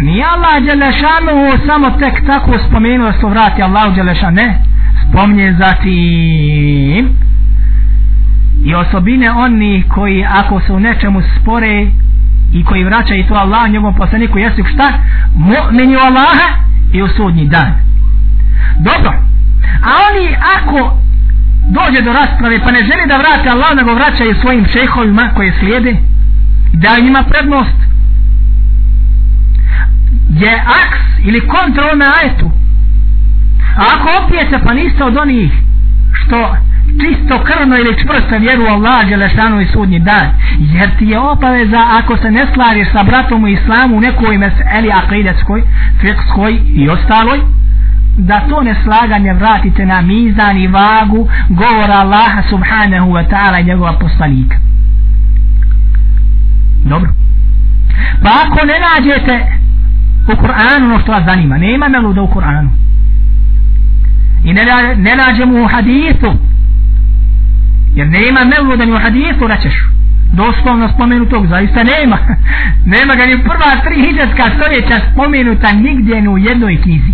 ni Allah Đelešanu samo tek tako spomenuo što vrati Allah Đelešan, ne spomnje zatim i osobine oni koji ako se u nečemu spore i koji vraćaju to Allah njegovom poslaniku jesu šta? Mu'mini Allaha i u sudnji dan. Dobro a oni ako dođe do rasprave pa ne želi da vrate Allah nego vraćaju svojim šehovima koje slijede da njima prednost. Je aks ili kontra na ajetu. A ako opijete pa niste od onih što čisto krvno ili čvrsto vjeru Allah Đelešanu i sudnji dan. Jer ti je obaveza ako se ne slažeš sa bratom u islamu u nekoj meseli akidetskoj, fikskoj i ostaloj da to neslaganje vratite na mizan i vagu govora Allaha subhanahu wa ta'ala i njegova poslanika. Dobro. Pa ako ne nađete u Kur'anu ono što vas zanima nema meluda u Kur'anu. I ne, ne nađemo u hadithu. Jer nema meluda ni u hadithu rećeš doslovno spomenutog zaista nema. *laughs* Nema ga ni prva tri hiđarska stoljeća spomenuta nigdje ni u jednoj knjizi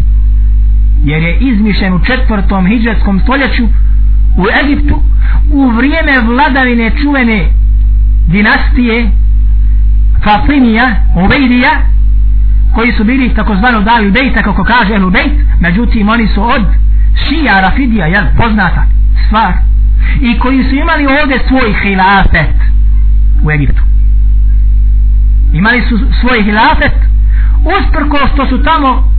jer je izmišljen u četvrtom hijđarskom stoljeću u Egiptu u vrijeme vladavine čuvene dinastije Fatimija, Ubejdija koji su bili takozvano dali bejta kako kaže Ehlu Bejt međutim oni su od Šija Rafidija jel, poznata stvar i koji su imali ovdje svoj hilafet u Egiptu. Imali su svoj hilafet usprko što su tamo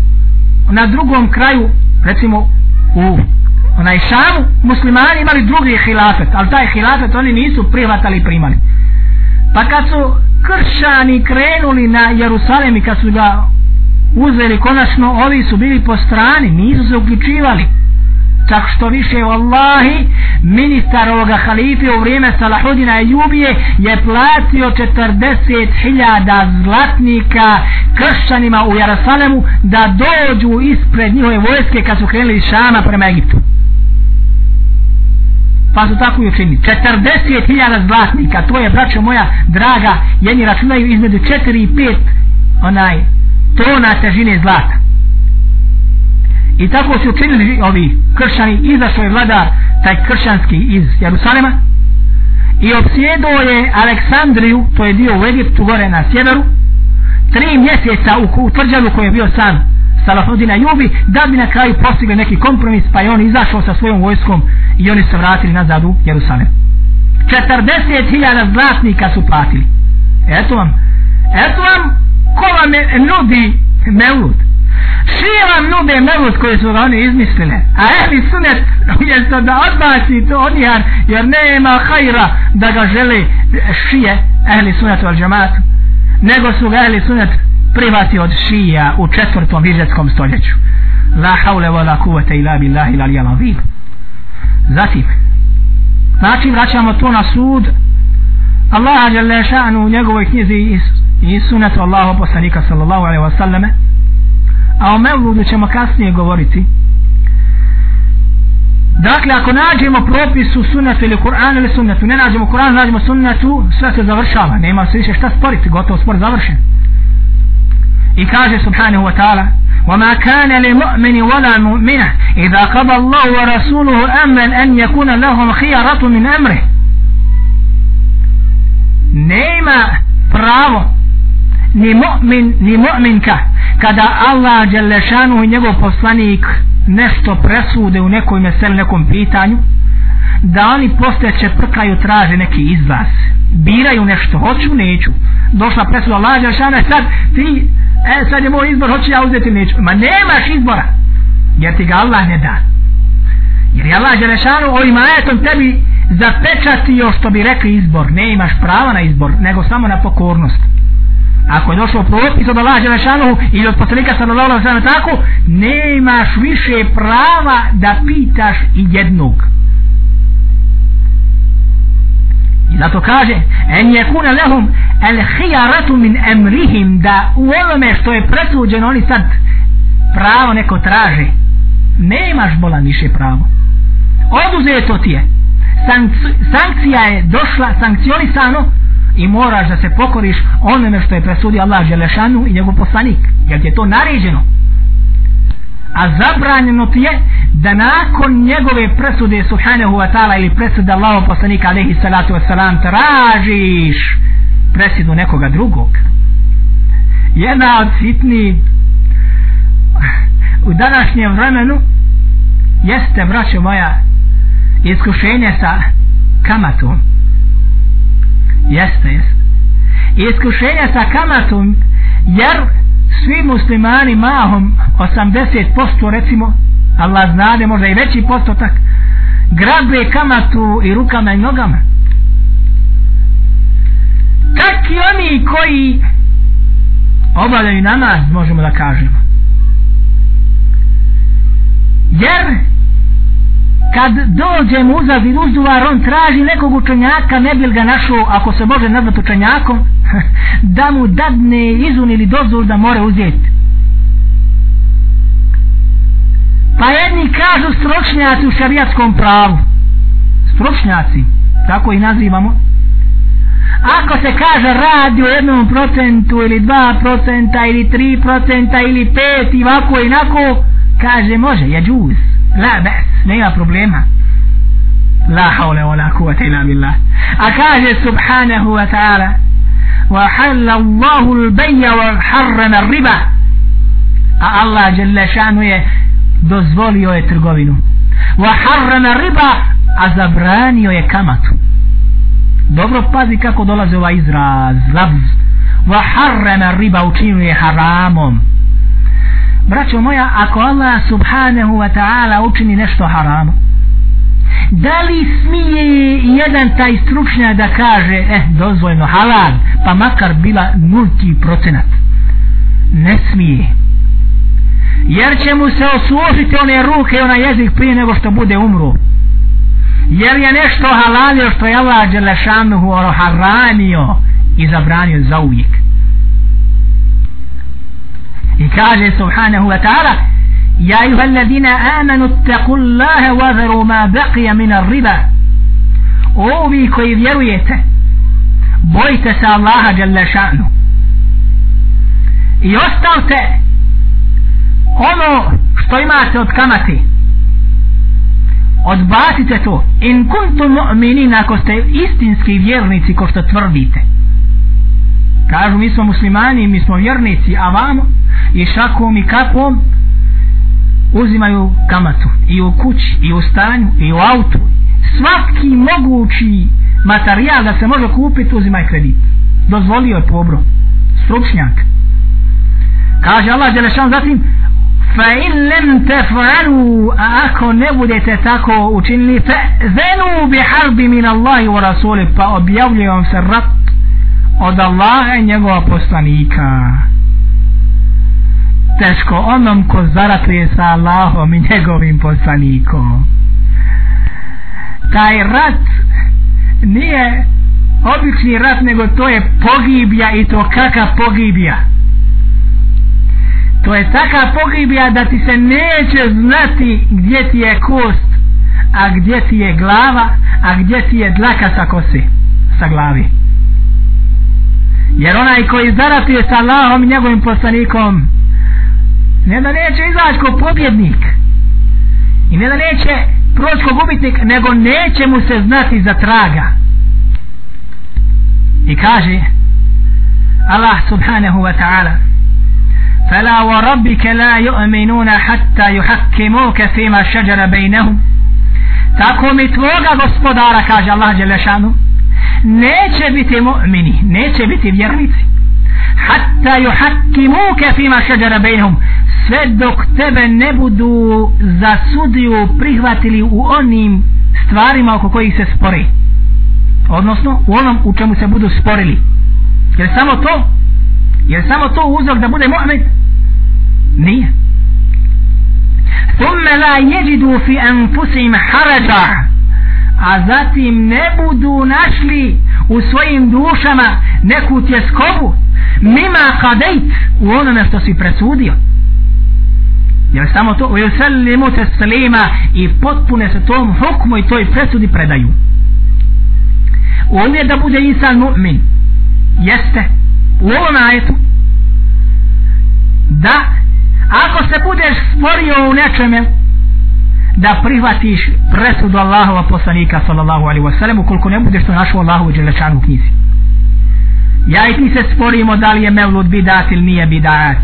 na drugom kraju recimo u onaj šamu muslimani imali drugi hilafet ali taj hilafet oni nisu prihvatali i primali. Pa kad su kršani krenuli na Jerusalem i kad su ga uzeli konačno ovi su bili po strani nisu se uključivali čak što više vallahi ministar ovoga halife u vrijeme Salahudina Jubije je platio 40.000 zlatnika kršćanima u Jerusalemu da dođu ispred njihove vojske kad su krenuli iz Šama prema Egiptu. Pa su tako i učinili. 40.000 zlatnika to je braćo moja draga jedni računaju između 4 i 5 onaj tona težine zlata i tako su učinili ovi kršćani izašao je vladar taj kršćanski iz Jerusalema i obsjedao je Aleksandriju to je dio u Egiptu gore na sjeveru tri mjeseca u, u tvrđavu koji je bio sam Salahudina Jubi da bi na kraju postigli neki kompromis pa je on izašao sa svojom vojskom i oni se vratili nazad u Jerusalem. 40.000 zlatnika su platili. Eto vam eto vam ko vam nudi mevlud Šije vam nude mevlud koje su oni izmislile. A ehli sunet, *laughs* umjesto da odbaci to odnihar, jer, nema hajra da ga žele šije, ehli sunet od džamatu, nego su ga ehli sunet privati od šija u četvrtom vizetskom stoljeću. La haule wa la kuvete ila billahi la lijala vid. Zatim, znači vraćamo to na sud Allaha jale ša'nu u njegovoj knjizi i, i sunetu Allahu poslanika sallallahu alaihi wa sallame a o mevludu ćemo kasnije govoriti dakle ako nađemo propis u sunnetu ili Kur'an ili sunnetu ne nađemo Kur'an, nađemo sunnetu sve se završava, nema se više šta sporiti gotovo spor završen i kaže subhanahu wa ta'ala وما كان لمؤمن ولا مؤمنة إذا قضى الله ورسوله أمرا أن يكون لهم خيارة من أمره نيما براو ni mu'min ni mu'minka. Kada Allah Đelešanu i njegov poslanik nešto presude u nekoj mesel nekom pitanju da oni poslije će prkaju traže neki izlaz. Biraju nešto, hoću, neću. Došla presuda Allah Đelešana e sad ti, e sad je moj izbor hoću ja uzeti, neću. Ma nemaš izbora jer ti ga Allah ne da. Jer je Allah Đelešanu ovim ajetom tebi zapečatio što bi rekli izbor. Ne imaš prava na izbor nego samo na pokornost ako je došlo propis od Allah Đelešanuhu ili od poslanika sallallahu alaihi sallam tako nemaš više prava da pitaš i jednog. I zato kaže en je kuna lehum el hijaratu min emrihim da u ovome što je presuđeno oni sad pravo neko traže Nemaš bola bolan više pravo. Oduzeto ti je. Sankcija je došla sankcionisano i moraš da se pokoriš onome što je presudio Allah Želešanu i njegov poslanik jer ti je to naređeno. A zabranjeno ti je da nakon njegove presude subhanahu wa ta'ala ili presude Allahov poslanika alaihi salatu wasalam tražiš presudu nekoga drugog. Jedna od sitni u današnjem vremenu jeste braćo moja iskušenje sa kamatom jeste jeste. Iskušenja sa kamatom jer svi muslimani mahom 80% recimo Allah znade možda i veći postotak grabe kamatu i rukama i nogama. Tak i oni koji obavljaju namaz možemo da kažemo. Jer kad dođe mu uzad uzduvar on traži nekog učenjaka ne bi ga našao ako se može nazvat učenjakom *laughs* da mu dadne izun ili dozvol da more uzeti. Pa jedni kažu stročnjaci u šarijatskom pravu. Stročnjaci, tako i nazivamo. Ako se kaže radi u jednom procentu ili dva procenta ili tri procenta ili pet i ovako i nako kaže može je džuz la bes nema problema. La haule wa la kuvata ila billah. A kaže subhanahu wa ta'ala wa halla Allahu l-bejja wa harrana riba a Allah jalla šanu je dozvolio je trgovinu. Wa harrana riba a zabranio je kamatu. Dobro pazi kako dolaze ovaj izraz labz wa harrana riba učinio je haramom braćo moja ako Allah subhanahu wa ta'ala učini nešto haramo da li smije jedan taj stručnja da kaže eh dozvoljno halal pa makar bila nulti procenat? Ne smije. Jer će mu se osuožiti one ruke i ona jezik prije nego što bude umro. Jer je nešto halalio što je Allah Đelešanuhu haramio i zabranio za uvijek i kaže subhanahu wa ta'ala ja ayuha alladhina amanu ittaqu Allaha wa dharu ma baqiya min ar-riba. Ovi koji vjerujete bojte se Allaha jalla šanu. I ostavte ono što imate od kamati. Odbacite to. In kuntum mu'minin ako ste istinski vjernici ko što tvrdite kažu mi smo muslimani mi smo vjernici a vamo i šakom i kapom uzimaju kamatu i u kući i u stanju i u autu. Svaki mogući materijal da se može kupiti uzimaj kredit. Dozvolio je pobro. Stručnjak. Kaže Allah Đelešan zatim fa in lem tefanu a ako ne budete tako učinili fa zenu bi harbi min Allahi wa rasuli. Pa objavljujem se rat od Allaha i njegova poslanika. Teško onom ko zaratuje sa Allahom i njegovim poslanikom. Taj rat nije obični rat nego to je pogibija i to kakav pogibija. To je taka pogibija da ti se neće znati gdje ti je kost a gdje ti je glava a gdje ti je dlaka sa kose sa glavi. jer onaj koji zaratuje sa Allahom i njegovim poslanikom ne da neće izaći ko pobjednik i ne da neće proći ko gubitnik nego neće mu se znati za traga i kaže Allah subhanahu wa ta'ala فلا وربك لا يؤمنون حتى يحكموك فيما شجر بينهم tako mi tvoga gospodara kaže Allah Đelešanu neće biti mu'mini neće biti vjernici hatta yuhakkimuka fima shajara bainhum sve dok tebe ne budu za sudiju prihvatili u onim stvarima oko kojih se spore odnosno u onom u čemu se budu sporili jer samo to jer samo to uzrok da bude mu'min nije ثم لا يجدوا في أنفسهم حرجا a zatim ne budu našli u svojim dušama neku tjeskobu mima kadejt u onome što si presudio. Jer samo to u sellimu teslima i potpune se tom hukmu i toj presudi predaju. On je da bude insan mu'min jeste u ovom ajetu da ako se budeš sporio u nečeme da prihvatiš presudu Allahova poslanika sallallahu alaihi wasallam ukoliko ne budeš to našao Allahu u Đelešanu knjizi. Ja i ti se sporimo da li je mevlud bidat ili nije bidat.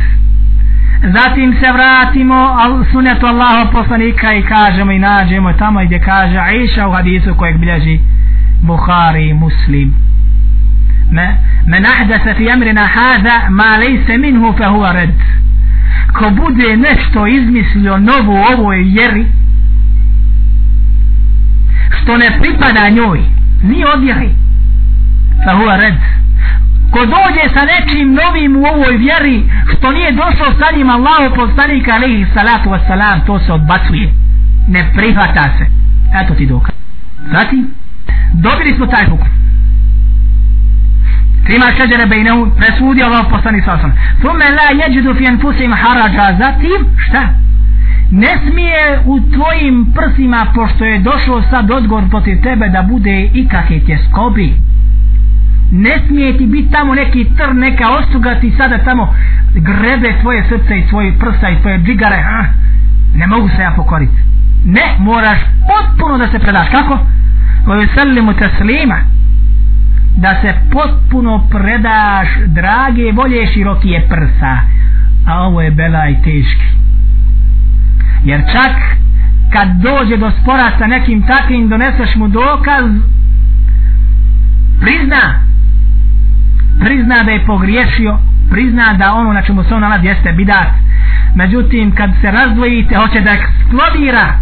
Zatim se vratimo al sunetu Allaho poslanika i kažemo i nađemo tamo gdje kaže Aisha u hadisu kojeg bilježi Bukhari muslim. Muslim men ahdasa fi amrina hada ma lejse minhu fe huva red ko bude nešto izmislio novo ovoj jeri, što ne pripada njoj ni odjeri fa huwa red ko dođe sa nečim novim u ovoj vjeri što nije došlo sa njim Allahu poslanika alaihi salatu wasalam to se odbacuje. Ne prihvata se. Eto ti dokaz. Zatim dobili smo taj hukum. Fima šeđere bejnehu presudi Allah poslani sasam Thumme la jeđudu fi enfusim harađa Zatim šta? Ne smije u tvojim prsima pošto je došao sad odgovor protiv tebe da bude ikakve tjeskobi. Ne smije ti biti tamo neki tr, neka ostuga ti sada tamo grebe tvoje srce i svoje prsa i tvoje džigare ha? ne mogu se ja pokoriti ne, moraš potpuno da se predaš. Kako? koje selimu teslima da se potpuno predaš drage volje širokije prsa. A ovo je bela i teški jer čak kad dođe do spora sa nekim takvim doneseš mu dokaz prizna prizna da je pogriješio prizna da ono na čemu se on nalazi jeste bidat. Međutim kad se razdvojite hoće da eksplodira.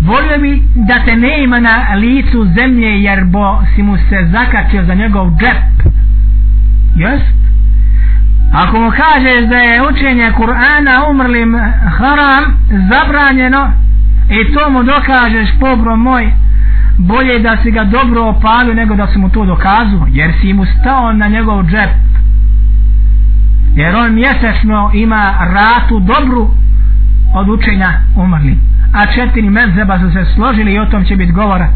Volio bi da te ne ima na licu zemlje jer bo si mu se zakačio za njegov džep. Jest ako mu kažeš da je učenje Kur'ana umrlim haram zabranjeno i to mu dokažeš pobro moj bolje da si ga dobro opalio nego da si mu to dokazu, jer si mu stao na njegov džep jer on mjesečno ima ratu dobru od učenja umrlim. a četiri medzeba su se složili i o tom će biti govora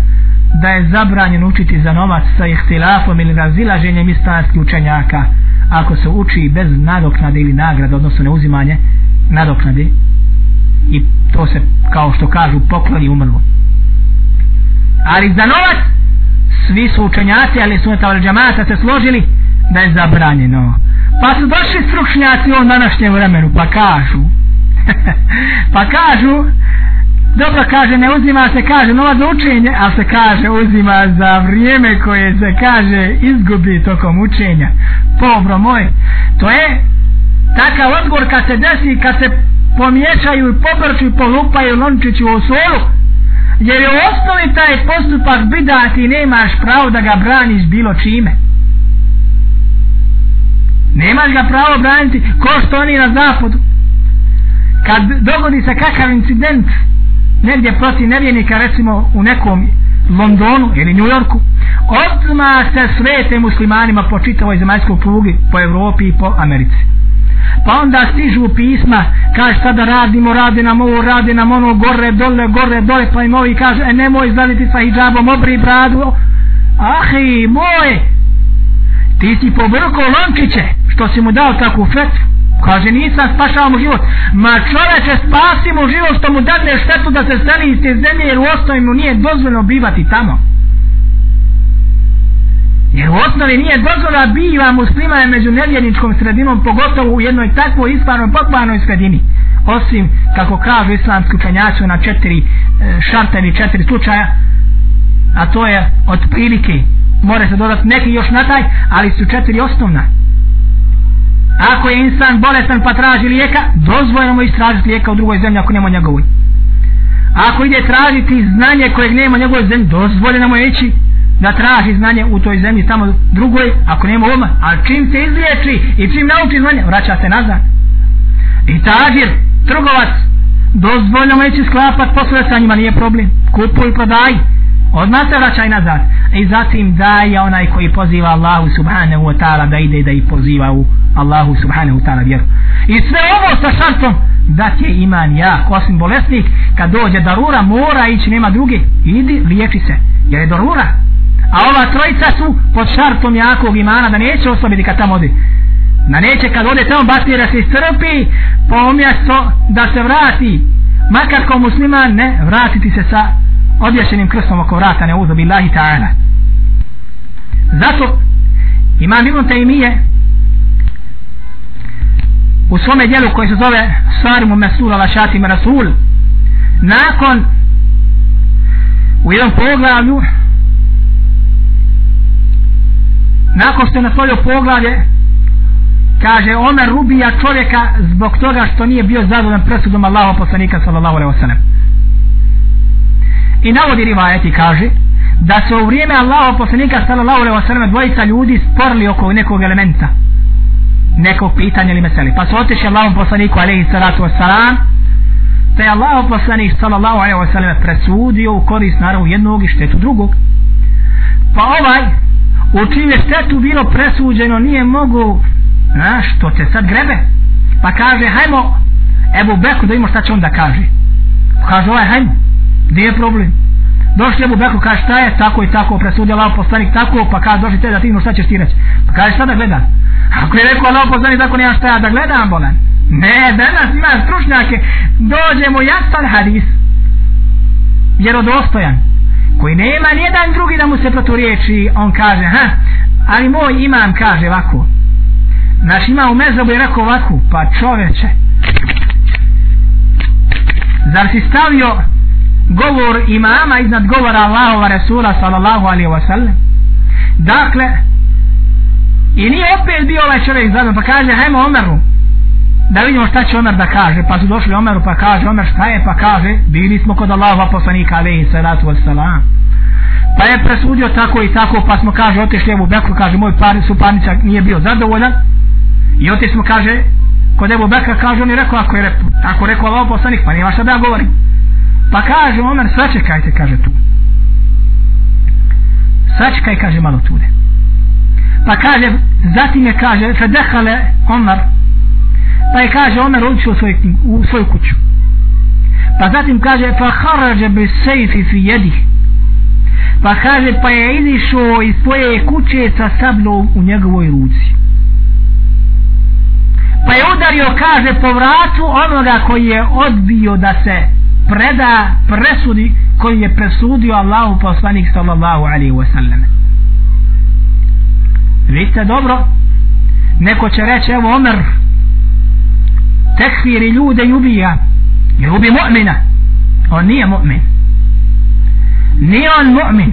da je zabranjen učiti za novac sa ihtilafom ili razilaženjem islamskih učenjaka ako se uči bez nadoknade ili nagrade odnosno neuzimanje nadoknade i to se kao što kažu pokloni umrlo. Ali za novac svi su učenjaci ali su metavali džamata se složili da je zabranjeno. Pa su došli stručnjaci u današnjem vremenu pa kažu *laughs* pa kažu dobro kaže ne uzima se kaže nova za učenje a se kaže uzima za vrijeme koje se kaže izgubi tokom učenja. Pobro moj to je takav odgovor kad se desi kad se pomiješaju i pobrču i polupaju lončići u osolu, jer je u osnovi taj postupak bida ti nemaš pravo da ga braniš bilo čime. Nemaš ga pravo braniti ko što oni na zapadu. Kad dogodi se kakav incident negdje protiv nevjenika recimo u nekom Londonu ili New Yorku odmah se svete muslimanima po čitavoj zemaljskoj prugi po Evropi i po Americi. Pa onda stižu pisma kaže šta da radimo, radi nam ovo radi nam ono gore, dole, gore, dole pa im ovi kaže, e nemoj izlaziti sa hijabom obri bradu. Ahi, moj ti si povrko lončiće što si mu dao takvu fetvu kaže nisam spašao mu život ma čoveče spasi mu život što mu dadne štetu da se stani iz te zemlje jer u osnovi mu nije dozvoljeno bivati tamo Jer u osnovi nije dozvola biva muslima među nevjerničkom sredinom, pogotovo u jednoj takvoj isparnoj, pokvarnoj sredini. Osim, kako kažu islamski učenjaci na četiri e, šarta ili četiri slučaja, a to je od prilike, more se dodati neki još na taj, ali su četiri osnovna. Ako je insan bolestan pa traži lijeka, dozvoljeno mu istražiti lijeka u drugoj zemlji ako nema njegovoj. Ako ide tražiti znanje kojeg nema njegovoj zemlji, dozvoljeno mu je ići da traži znanje u toj zemlji tamo drugoj, ako nema ovoma a čim se izliječi i čim nauči znanje, vraća se nazad. I tađir, trgovac, dozvoljamo ići sklapat poslove sa njima, nije problem. Kupuj, prodaj, odmah se vraćaj nazad. I zatim daje onaj koji poziva Allahu subhanahu wa ta'ala da ide da ih poziva u Allahu subhanahu wa ta'ala vjeru. I sve ovo sa šartom da će iman ja, osim bolesnik, kad dođe darura, mora ići, nema druge, idi, liječi se. Jer je darura, a ova trojica su pod šartom jakog imana da neće osobiti kad tamo odi. da neće kad ode tamo batira se istrpi po mjesto da se vrati makar ko musliman ne vratiti se sa odješenim krstom oko vrata ne uzubi billahi ta'ala zato imam ibn Taymiye u svome dijelu koji se zove Sarimu Mesul ala Šatim Rasul nakon u jednom poglavlju nakon što je naslovio poglavlje kaže Omer rubija čovjeka zbog toga što nije bio zadovoljan presudom Allaha poslanika sallallahu alejhi ve sellem i navodi rivajeti kaže da se u vrijeme Allaha poslanika sallallahu alejhi ve sellem dvojica ljudi sporili oko nekog elementa nekog pitanja ili meseli pa su otišli Allahom poslaniku alejhi salatu vesselam te je Allahom poslanik sallallahu alejhi ve sellem presudio u korist naravno jednog i štetu drugog. Pa ovaj u čiju je štetu bilo presuđeno nije mogu na što te sad grebe? Pa kaže hajmo Ebu Beku da imamo šta će on da kaže. Kaže ovaj hajmo gdje je problem? Došli Ebu Beku kaže šta je tako i tako presudio Allah poslanik tako pa kaže došli te da ti ima šta ćeš ti reći. Pa kaže šta da gledam ako je rekao Allah poslanik tako nema šta ja da gledam bolan ne danas ima stručnjake dođemo jasan hadis. Vjerodostojan. Koji nema nijedan drugi da mu se proturiječi, on kaže ha ali moj imam kaže ovako. Naš ima u mezobu je rekao ovako pa čoveče zar si stavio govor imama iznad govora Allahova Resula sallallahu alaihi wa sallam? Dakle i nije opet bio ovaj čovjek zadan pa kaže hajmo Omeru da vidimo šta će Omer da kaže pa su došli Omeru pa kaže Omer šta je pa kaže bili smo kod Allahova poslanika alaihi salatu wa sallam pa je presudio tako i tako pa smo kaže otišli Ebu Bekru kaže moj par, suparnica nije bio zadovoljan I otiš smo, kaže, kod Ebu Bekra kaže, on je rekao, ako je rekao, ako rekao Allahov poslanik, pa nema šta da govori. Pa kaže, Omer, sačekajte, kaže tu. Sačekaj, kaže malo tude. Pa kaže, zatim je kaže, fedehale Omar, pa je kaže, Omer u svoj, u svoju kuću. Pa zatim kaže, fa harađe bi sejfi fi jedih. Pa kaže, pa je izišao iz svoje kuće sa sablom u njegovoj ruci pa je udario kaže po vratu onoga koji je odbio da se preda presudi koji je presudio Allahu poslanik sallallahu alaihi wa sallam vidite dobro neko će reći evo Omer tekfiri ljude i ubija i ubi mu'mina on nije mu'min nije on mu'min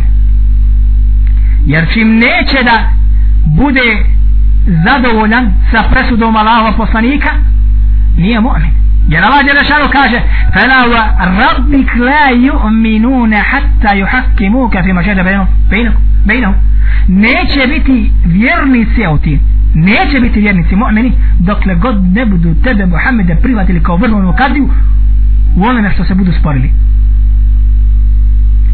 jer čim neće da bude zadovoljan sa presudom Allahova poslanika nije mu'min jer Allah Đelešanu kaže فَلَا وَرَبِّكْ لَا يُؤْمِنُونَ حَتَّى يُحَكِّمُوكَ فِي مَشَهَدَ بَيْنَهُ neće biti vjernici o neće biti vjernici mu'mini dokle god ne budu tebe Muhammede privatili kao vrhovnu kadiju u onome što se budu sporili.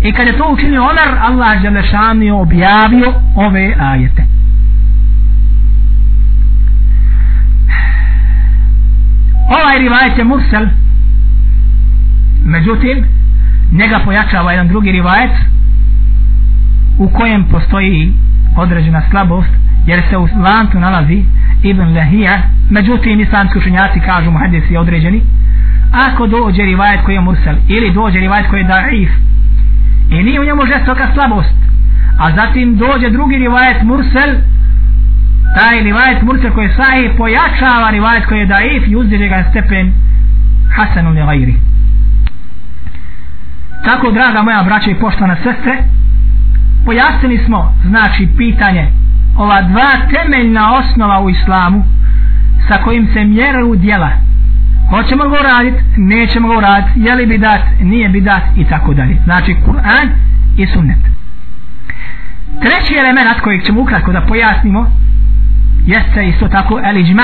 I kad je to učinio Omer Allah Želešan je objavio ove ajete. Ovaj rivajet je mursel međutim njega pojačava jedan drugi rivajet u kojem postoji određena slabost jer se u lantu nalazi Ibn Lahija. Međutim islamski učenjaci kažu muhadisi određeni. Ako dođe rivajet koji je mursel ili dođe rivajet koji je daif i nije u njemu žestoka slabost a zatim dođe drugi rivajet mursel taj rivajet mursel koji je sahih pojačava rivajet koji je daif i uzdiže ga stepen hasanu li gajri tako draga moja braća i poštovana sestre pojasnili smo znači pitanje. Ova dva temeljna osnova u islamu sa kojim se mjeruju djela. Hoćemo ga uradit? Nećemo ga uradit. Je li bidat? Nije bidat? I tako dalje. Znači Kur'an i sunnet. Treći element kojeg ćemo ukratko da pojasnimo jeste isto tako el iđma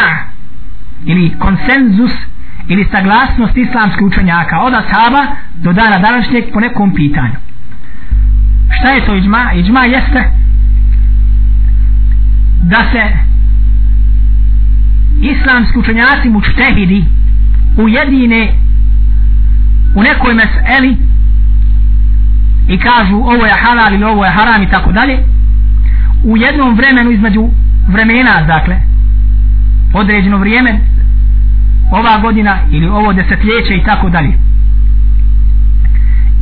ili konsenzus ili saglasnost islamskih učenjaka od ashaba do dana današnjeg po nekom pitanju šta je to iđma? iđma jeste da se islamski učenjaci mučtehidi ujedine u nekoj meseli i kažu ovo je halal ili ovo je haram i tako dalje u jednom vremenu između vremena dakle određeno vrijeme ova godina ili ovo desetljeće i tako dalje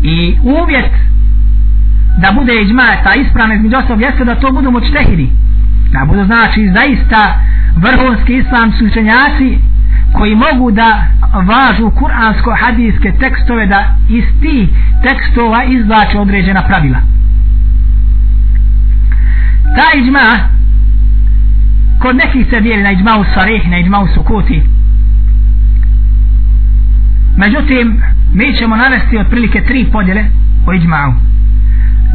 i uvjet da bude iđmata ispravna između ostalog jeste da to budu močtehidi da budu znači zaista vrhunski islamski učenjaci koji mogu da važu kuransko-hadijske tekstove da iz tih tekstova izvlače određena pravila. Ta iđma kod nekih se dijeli na iđma u sarih na iđma u sukuti. Međutim mi ćemo navesti otprilike tri podjele o iđma'u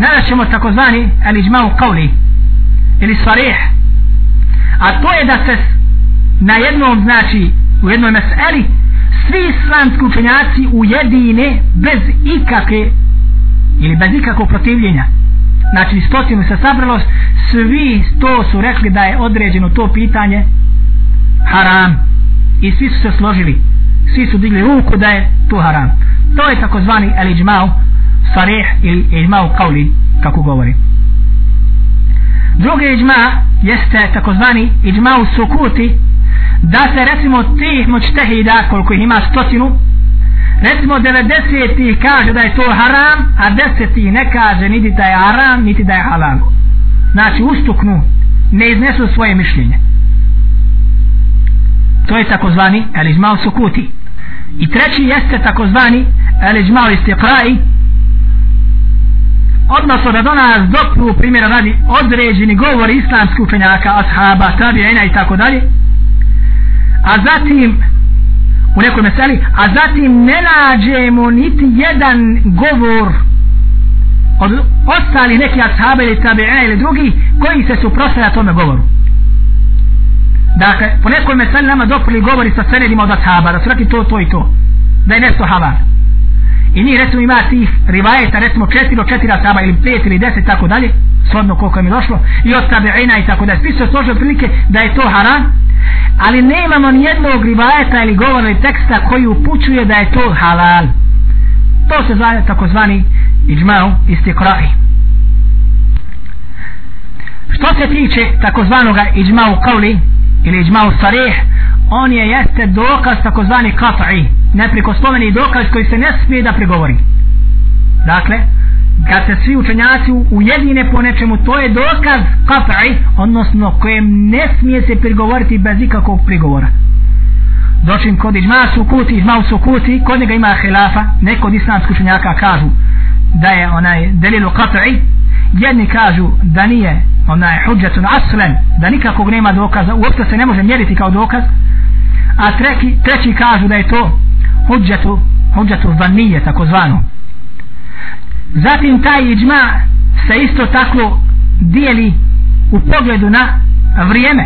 navest ćemo takozvani el iđma'u qavli ili sarih. A to je da se na jednom znači u jednoj meseli svi islamski učenjaci ujedine bez ikakve ili bez ikakvog protivljenja. Znači stotinu se sabralo svi to su rekli da je određeno to pitanje haram. I svi su se složili svi su digli ruku da je to haram. To je takozvani el iđmao sarih ili iđmao kauli kako govori. Drugi iđma jeste takozvani iđmao sukuti da se recimo tih mučtehida koliko ih ima stotinu recimo 90 kaže da je to haram a 10 ne kaže niti da je haram niti da je halal. Znači ustuknu ne iznesu svoje mišljenje. To je takozvani eližmal sukuti. I treći jeste takozvani eližmal istiqrai odnosno da do nas dopru primjera radi određeni govor islamskih učenjaka ashaba, tabijena i tako dalje. A zatim u nekoj meseli a zatim ne nađemo niti jedan govor od ostali neki ashaba ili tabi'ina ili drugi koji se suprostavlja tome govoru. Dakle po nekoj meseli nama doprili govori sa senedima od ashaba da su rekli to, to i to da je nešto havar i mi recimo ima tih rivajeta recimo četiri do četiri asaba ili pet ili deset tako dalje shodno koliko je mi došlo i od tabeina i tako dalje. Svi su složili prilike da je to haram ali nemamo ni jednog rivajeta ili govora ili teksta koji upućuje da je to halal. To se zove takozvani iđmao istikrahi što se tiče takozvanoga iđmao kauli ili iđmao sarih on je jeste dokaz takozvani kafa'i neprikosloveni dokaz koji se ne smije da pregovori dakle kad se svi učenjaci ujedine po nečemu to je dokaz kafa'i odnosno kojem ne smije se prigovoriti bez ikakvog prigovora. Dočim kod iđma su kuti iđma su sukuti kod njega ima hilafa neko od islamskih učenjaka kažu da je onaj delilu kafa'i jedni kažu da nije onaj huđetun aslen da nikakvog nema dokaza uopšte se ne može mjeriti kao dokaz. A treći, treći kažu da je to huđetu huđetu vanije takozvano. Zatim taj iđma se isto tako dijeli u pogledu na vrijeme.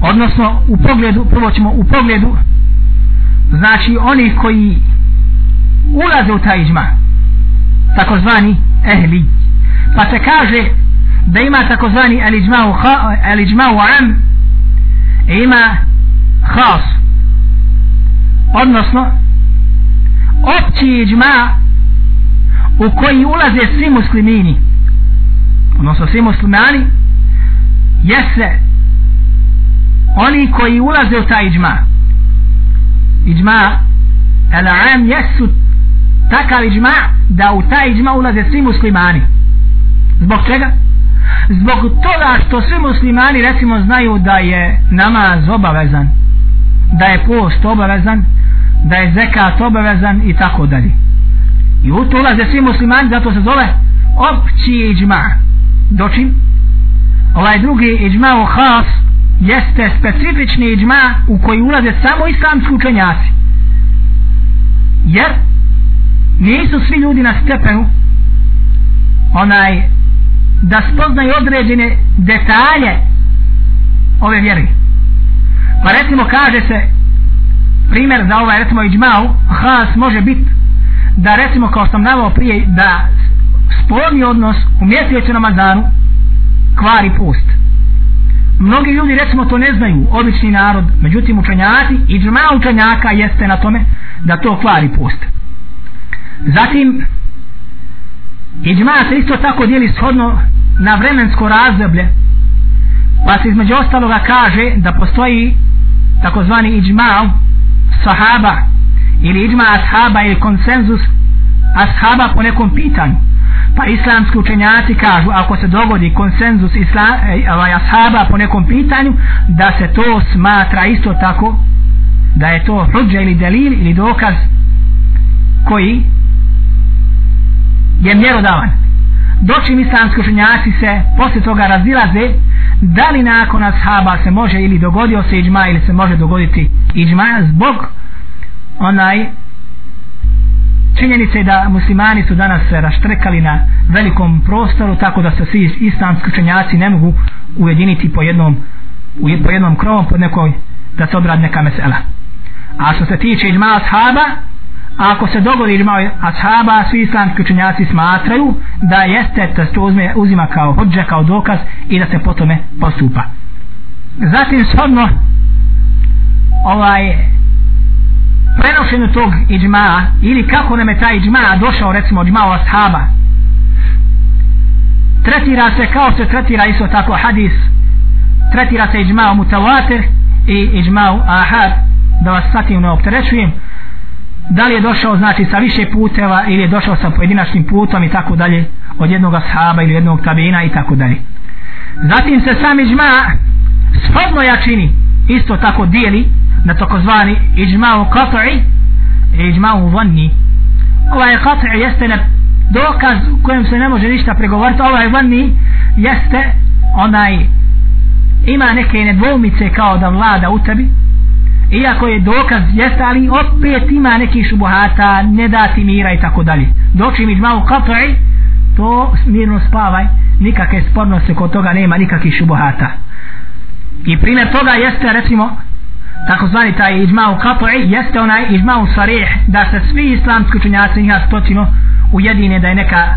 Odnosno u pogledu prvo ćemo u pogledu znači oni koji ulaze u taj iđma takozvani ehli. Pa se kaže da ima takozvani eliđmau am i ima khas. Odnosno opći iđma u koji ulaze svi muslimini. Odnosno svi muslimani jeste oni koji ulaze u taj iđma iđma el am jesu takav iđma da u taj iđma ulaze svi muslimani. Zbog čega? zbog toga što svi muslimani recimo znaju da je namaz obavezan da je post obavezan da je zekat obavezan i tako dalje. I u to ulaze svi muslimani zato se zove opći iđma. Dočim? Ovaj drugi iđma u has jeste specifični iđma u koji ulaze samo islamski učenjaci. Jer nisu svi ljudi na stepenu onaj da spoznaju određene detalje ove vjere. Pa recimo kaže se primjer za ovaj recimo iđmau has može biti da recimo kao sam navao prije da spolni odnos u mjesecu Ramazanu kvari post. Mnogi ljudi recimo to ne znaju obični narod međutim učenjaci i džma učenjaka jeste na tome da to kvari post zatim iđma se isto tako dijeli shodno na vremensko razdoblje pa se između ostaloga kaže da postoji takozvani iđma sahaba ili iđma ashaba ili konsenzus ashaba po nekom pitanju. Pa islamski učenjaci kažu ako se dogodi konsenzus islama, e, ovaj, ashaba po nekom pitanju da se to smatra isto tako da je to hudja ili delil ili dokaz koji je mjerodavan. Dočim islamski učenjaci se posle toga razilaze da li nakon ashaba se može ili dogodio se iđma ili se može dogoditi iđma zbog onaj činjenice da muslimani su danas se raštrekali na velikom prostoru tako da se svi islamski učenjaci ne mogu ujediniti po jednom po jednom krovom pod nekoj da se obrad neka mesela. A što se tiče iđma ashaba ako se dogodi iđma ashaba svi islamski učenjaci smatraju da jeste da se to uzme, uzima kao hođe kao dokaz i da se po tome postupa. Zatim shodno ovaj prenošenju tog iđma ili kako nam je taj iđma došao recimo iđma o ashaba. Tretira se kao se tretira isto tako hadis tretira se iđma mutawatir i iđma ahad da vas satim ne opterećujem da li je došao znači sa više puteva ili je došao sa pojedinačnim putom i tako dalje od jednog ashaba ili jednog tabina i tako dalje. Zatim se sam iđma shodno jačini isto tako dijeli na tokozvani iđma u kat'i i iđma'u vanni. Ovaj kat'i jeste na dokaz u kojem se ne može ništa pregovoriti ovaj vanni jeste onaj ima neke nedvomice kao da vlada u tebi iako je dokaz jeste ali opet ima neki šubuhata ne dati mira i tako dalje. Dok im iđma'u qat'i to mirno spavaj nikakve spornosti kod toga nema nikakvih šubuhata. I primjer toga jeste recimo takozvani taj iđma u jeste onaj iđma u sarih da se svi islamski učenjaci njih stotino ujedine da je neka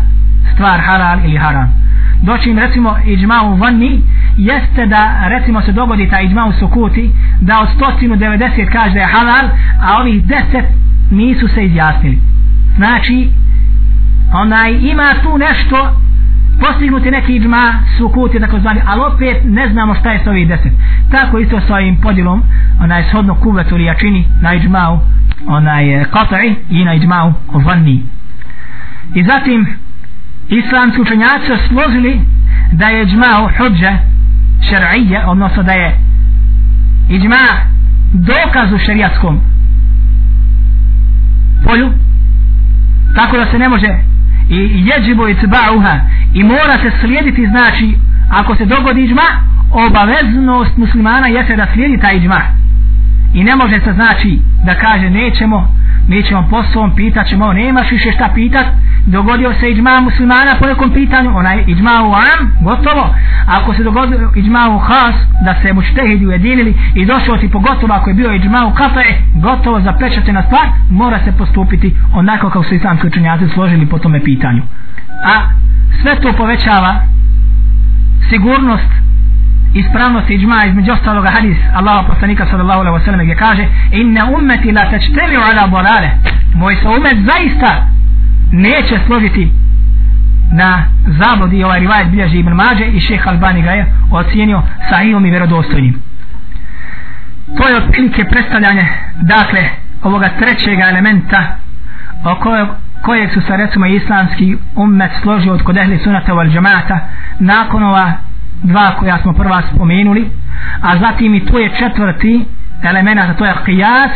stvar halal ili haram doći recimo iđma u vanni jeste da recimo se dogodi ta iđma u sukuti da od 190 kaže da je halal a ovih 10 nisu se izjasnili. Znači onaj ima tu nešto postignuti neki iđma sukuti tako zvani ali opet ne znamo šta je s ovih 10 tako isto sa ovim podjelom onaj shodno kuvetu ili jačini na iđmau onaj qat'i i na iđmau vanni. I zatim islamski učenjaci su složili da je iđmau huđa šar'ija odnosno da je iđma dokaz u šarijatskom polju tako da se ne može i jeđibo i cba'uha i mora se slijediti znači ako se dogodi iđma obaveznost muslimana jeste da slijedi taj iđma. I ne može se znači da kaže nećemo nećemo poslom pitat ćemo nemaš više šta pitat? Dogodio se iđma muslimana po nekom pitanju onaj iđma u am gotovo. Ako se dogodio iđma u has da se muštehidi ujedinili i došao ti pogotovo ako je bio iđma u kafe gotovo zapečate na stvar mora se postupiti onako kao su islamski učenjaci složili po tome pitanju. A sve to povećava sigurnost ispravno se iđma između ostaloga hadis Allaha poslanika sallallahu alaihi wa sallam gdje kaže inna ummeti la tačteli ala bolale moj se umet zaista neće složiti na zabludi ovaj rivajet bilježi Ibn Mađe i šeha Albani ga je ocijenio sahihom i verodostojnim to je otprilike predstavljanje dakle ovoga trećega elementa o kojeg, kojeg su se recimo islamski ummet složio od kod ehli sunata wal džamata nakon ova dva koja smo prva spomenuli a zatim i tu je četvrti element a to je qiyas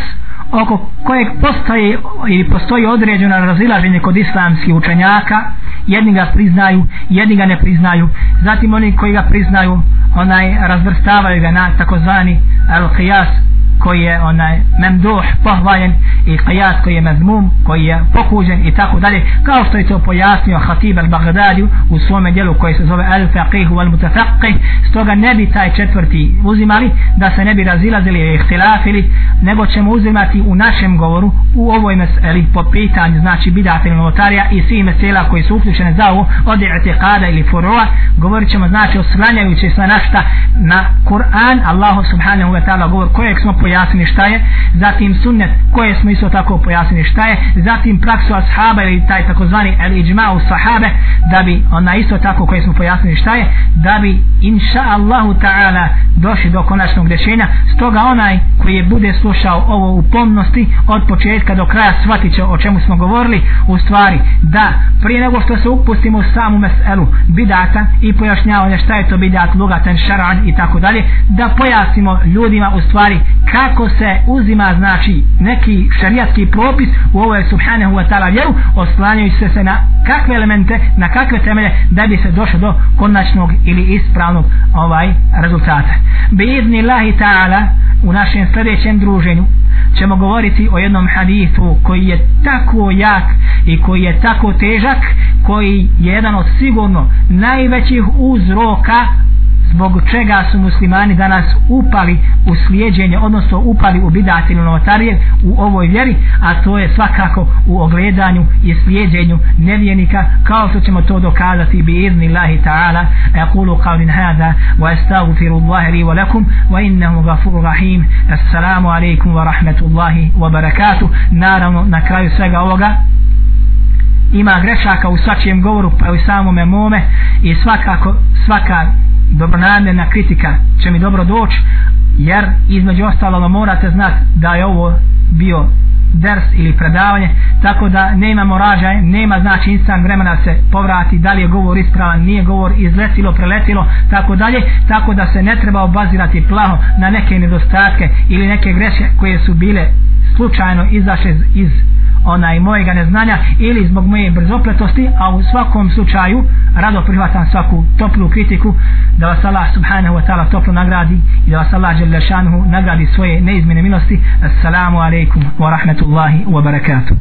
oko kojeg postoji ili postoji određeno razilaženje kod islamskih učenjaka. Jedni ga priznaju jedni ga ne priznaju. Zatim oni koji ga priznaju onaj razvrstavaju ga na takozvani al-qiyas koji je onaj memduh pohvaljen i qiyas koji je mezmum koji je pokuđen i tako dalje. Kao što je to pojasnio Hatib al-Baghdadi u svome dijelu koji se zove al-faqih wal-mutafaqih stoga ne bi taj četvrti uzimali da se ne bi razilazili i ihtilafili nego ćemo uzimati u našem govoru u ovoj meseli po pitanju znači bidata ili novotarija i svi mesela koji su uključene za ovo od i'tiqada ili furua govorit ćemo znači oslanjajući se našta na Kur'an Allahu subhanahu wa ta'ala govor kojeg smo pojasnili pojasnili šta je zatim sunnet koje smo isto tako pojasnili šta je zatim praksu ashaba ili taj takozvani el iđma u sahabe da bi ona isto tako koje smo pojasnili šta je da bi inša Allahu ta'ala došli do konačnog rješenja. Stoga onaj koji je bude slušao ovo u pomnosti od početka do kraja shvatit će o čemu smo govorili u stvari da prije nego što se upustimo u samu meselu bidata i pojašnjavanje šta je to bidat lugatan šaran i tako dalje da pojasnimo ljudima u stvari kako se uzima znači neki šarijatski propis u ovoj subhanahu wa ta'ala vjeru oslanjajući se, se na kakve elemente na kakve temelje da bi se došlo do konačnog ili ispravnog ovaj rezultata. Bi idni lahi ta'ala u našem sljedećem druženju ćemo govoriti o jednom hadithu koji je tako jak i koji je tako težak koji je jedan od sigurno najvećih uzroka zbog čega su muslimani danas upali u slijedjenje, odnosno upali u bidat ili novotarije u ovoj vjeri, a to je svakako u ogledanju i slijedjenju nevjenika, kao što ćemo to dokazati bi izni Allahi ta'ala, aqulu qavlin hada, wa astagfiru Allahi li wa lakum, wa innahu gafuru rahim, assalamu alaikum wa rahmetullahi wa barakatuh, naravno na kraju svega ovoga, ima grešaka u svačijem govoru pa i samome mome i svakako svaka dobronamljena kritika će mi dobro doći jer između ostalo morate znati da je ovo bio ders ili predavanje tako da nema moražaj nema znači instant vremena se povrati da li je govor ispravan nije govor izletilo preletilo tako dalje tako da se ne treba obazirati plaho na neke nedostatke ili neke greške koje su bile slučajno izašle iz, iz onaj mojega neznanja ili zbog moje brzopletosti a u svakom slučaju rado prihvatam svaku toplu kritiku da vas Allah subhanahu wa ta'ala toplo nagradi i da vas Allah žele šanuhu nagradi svoje neizmjene milosti. Assalamu alaikum wa rahmetullahi wa barakatuh.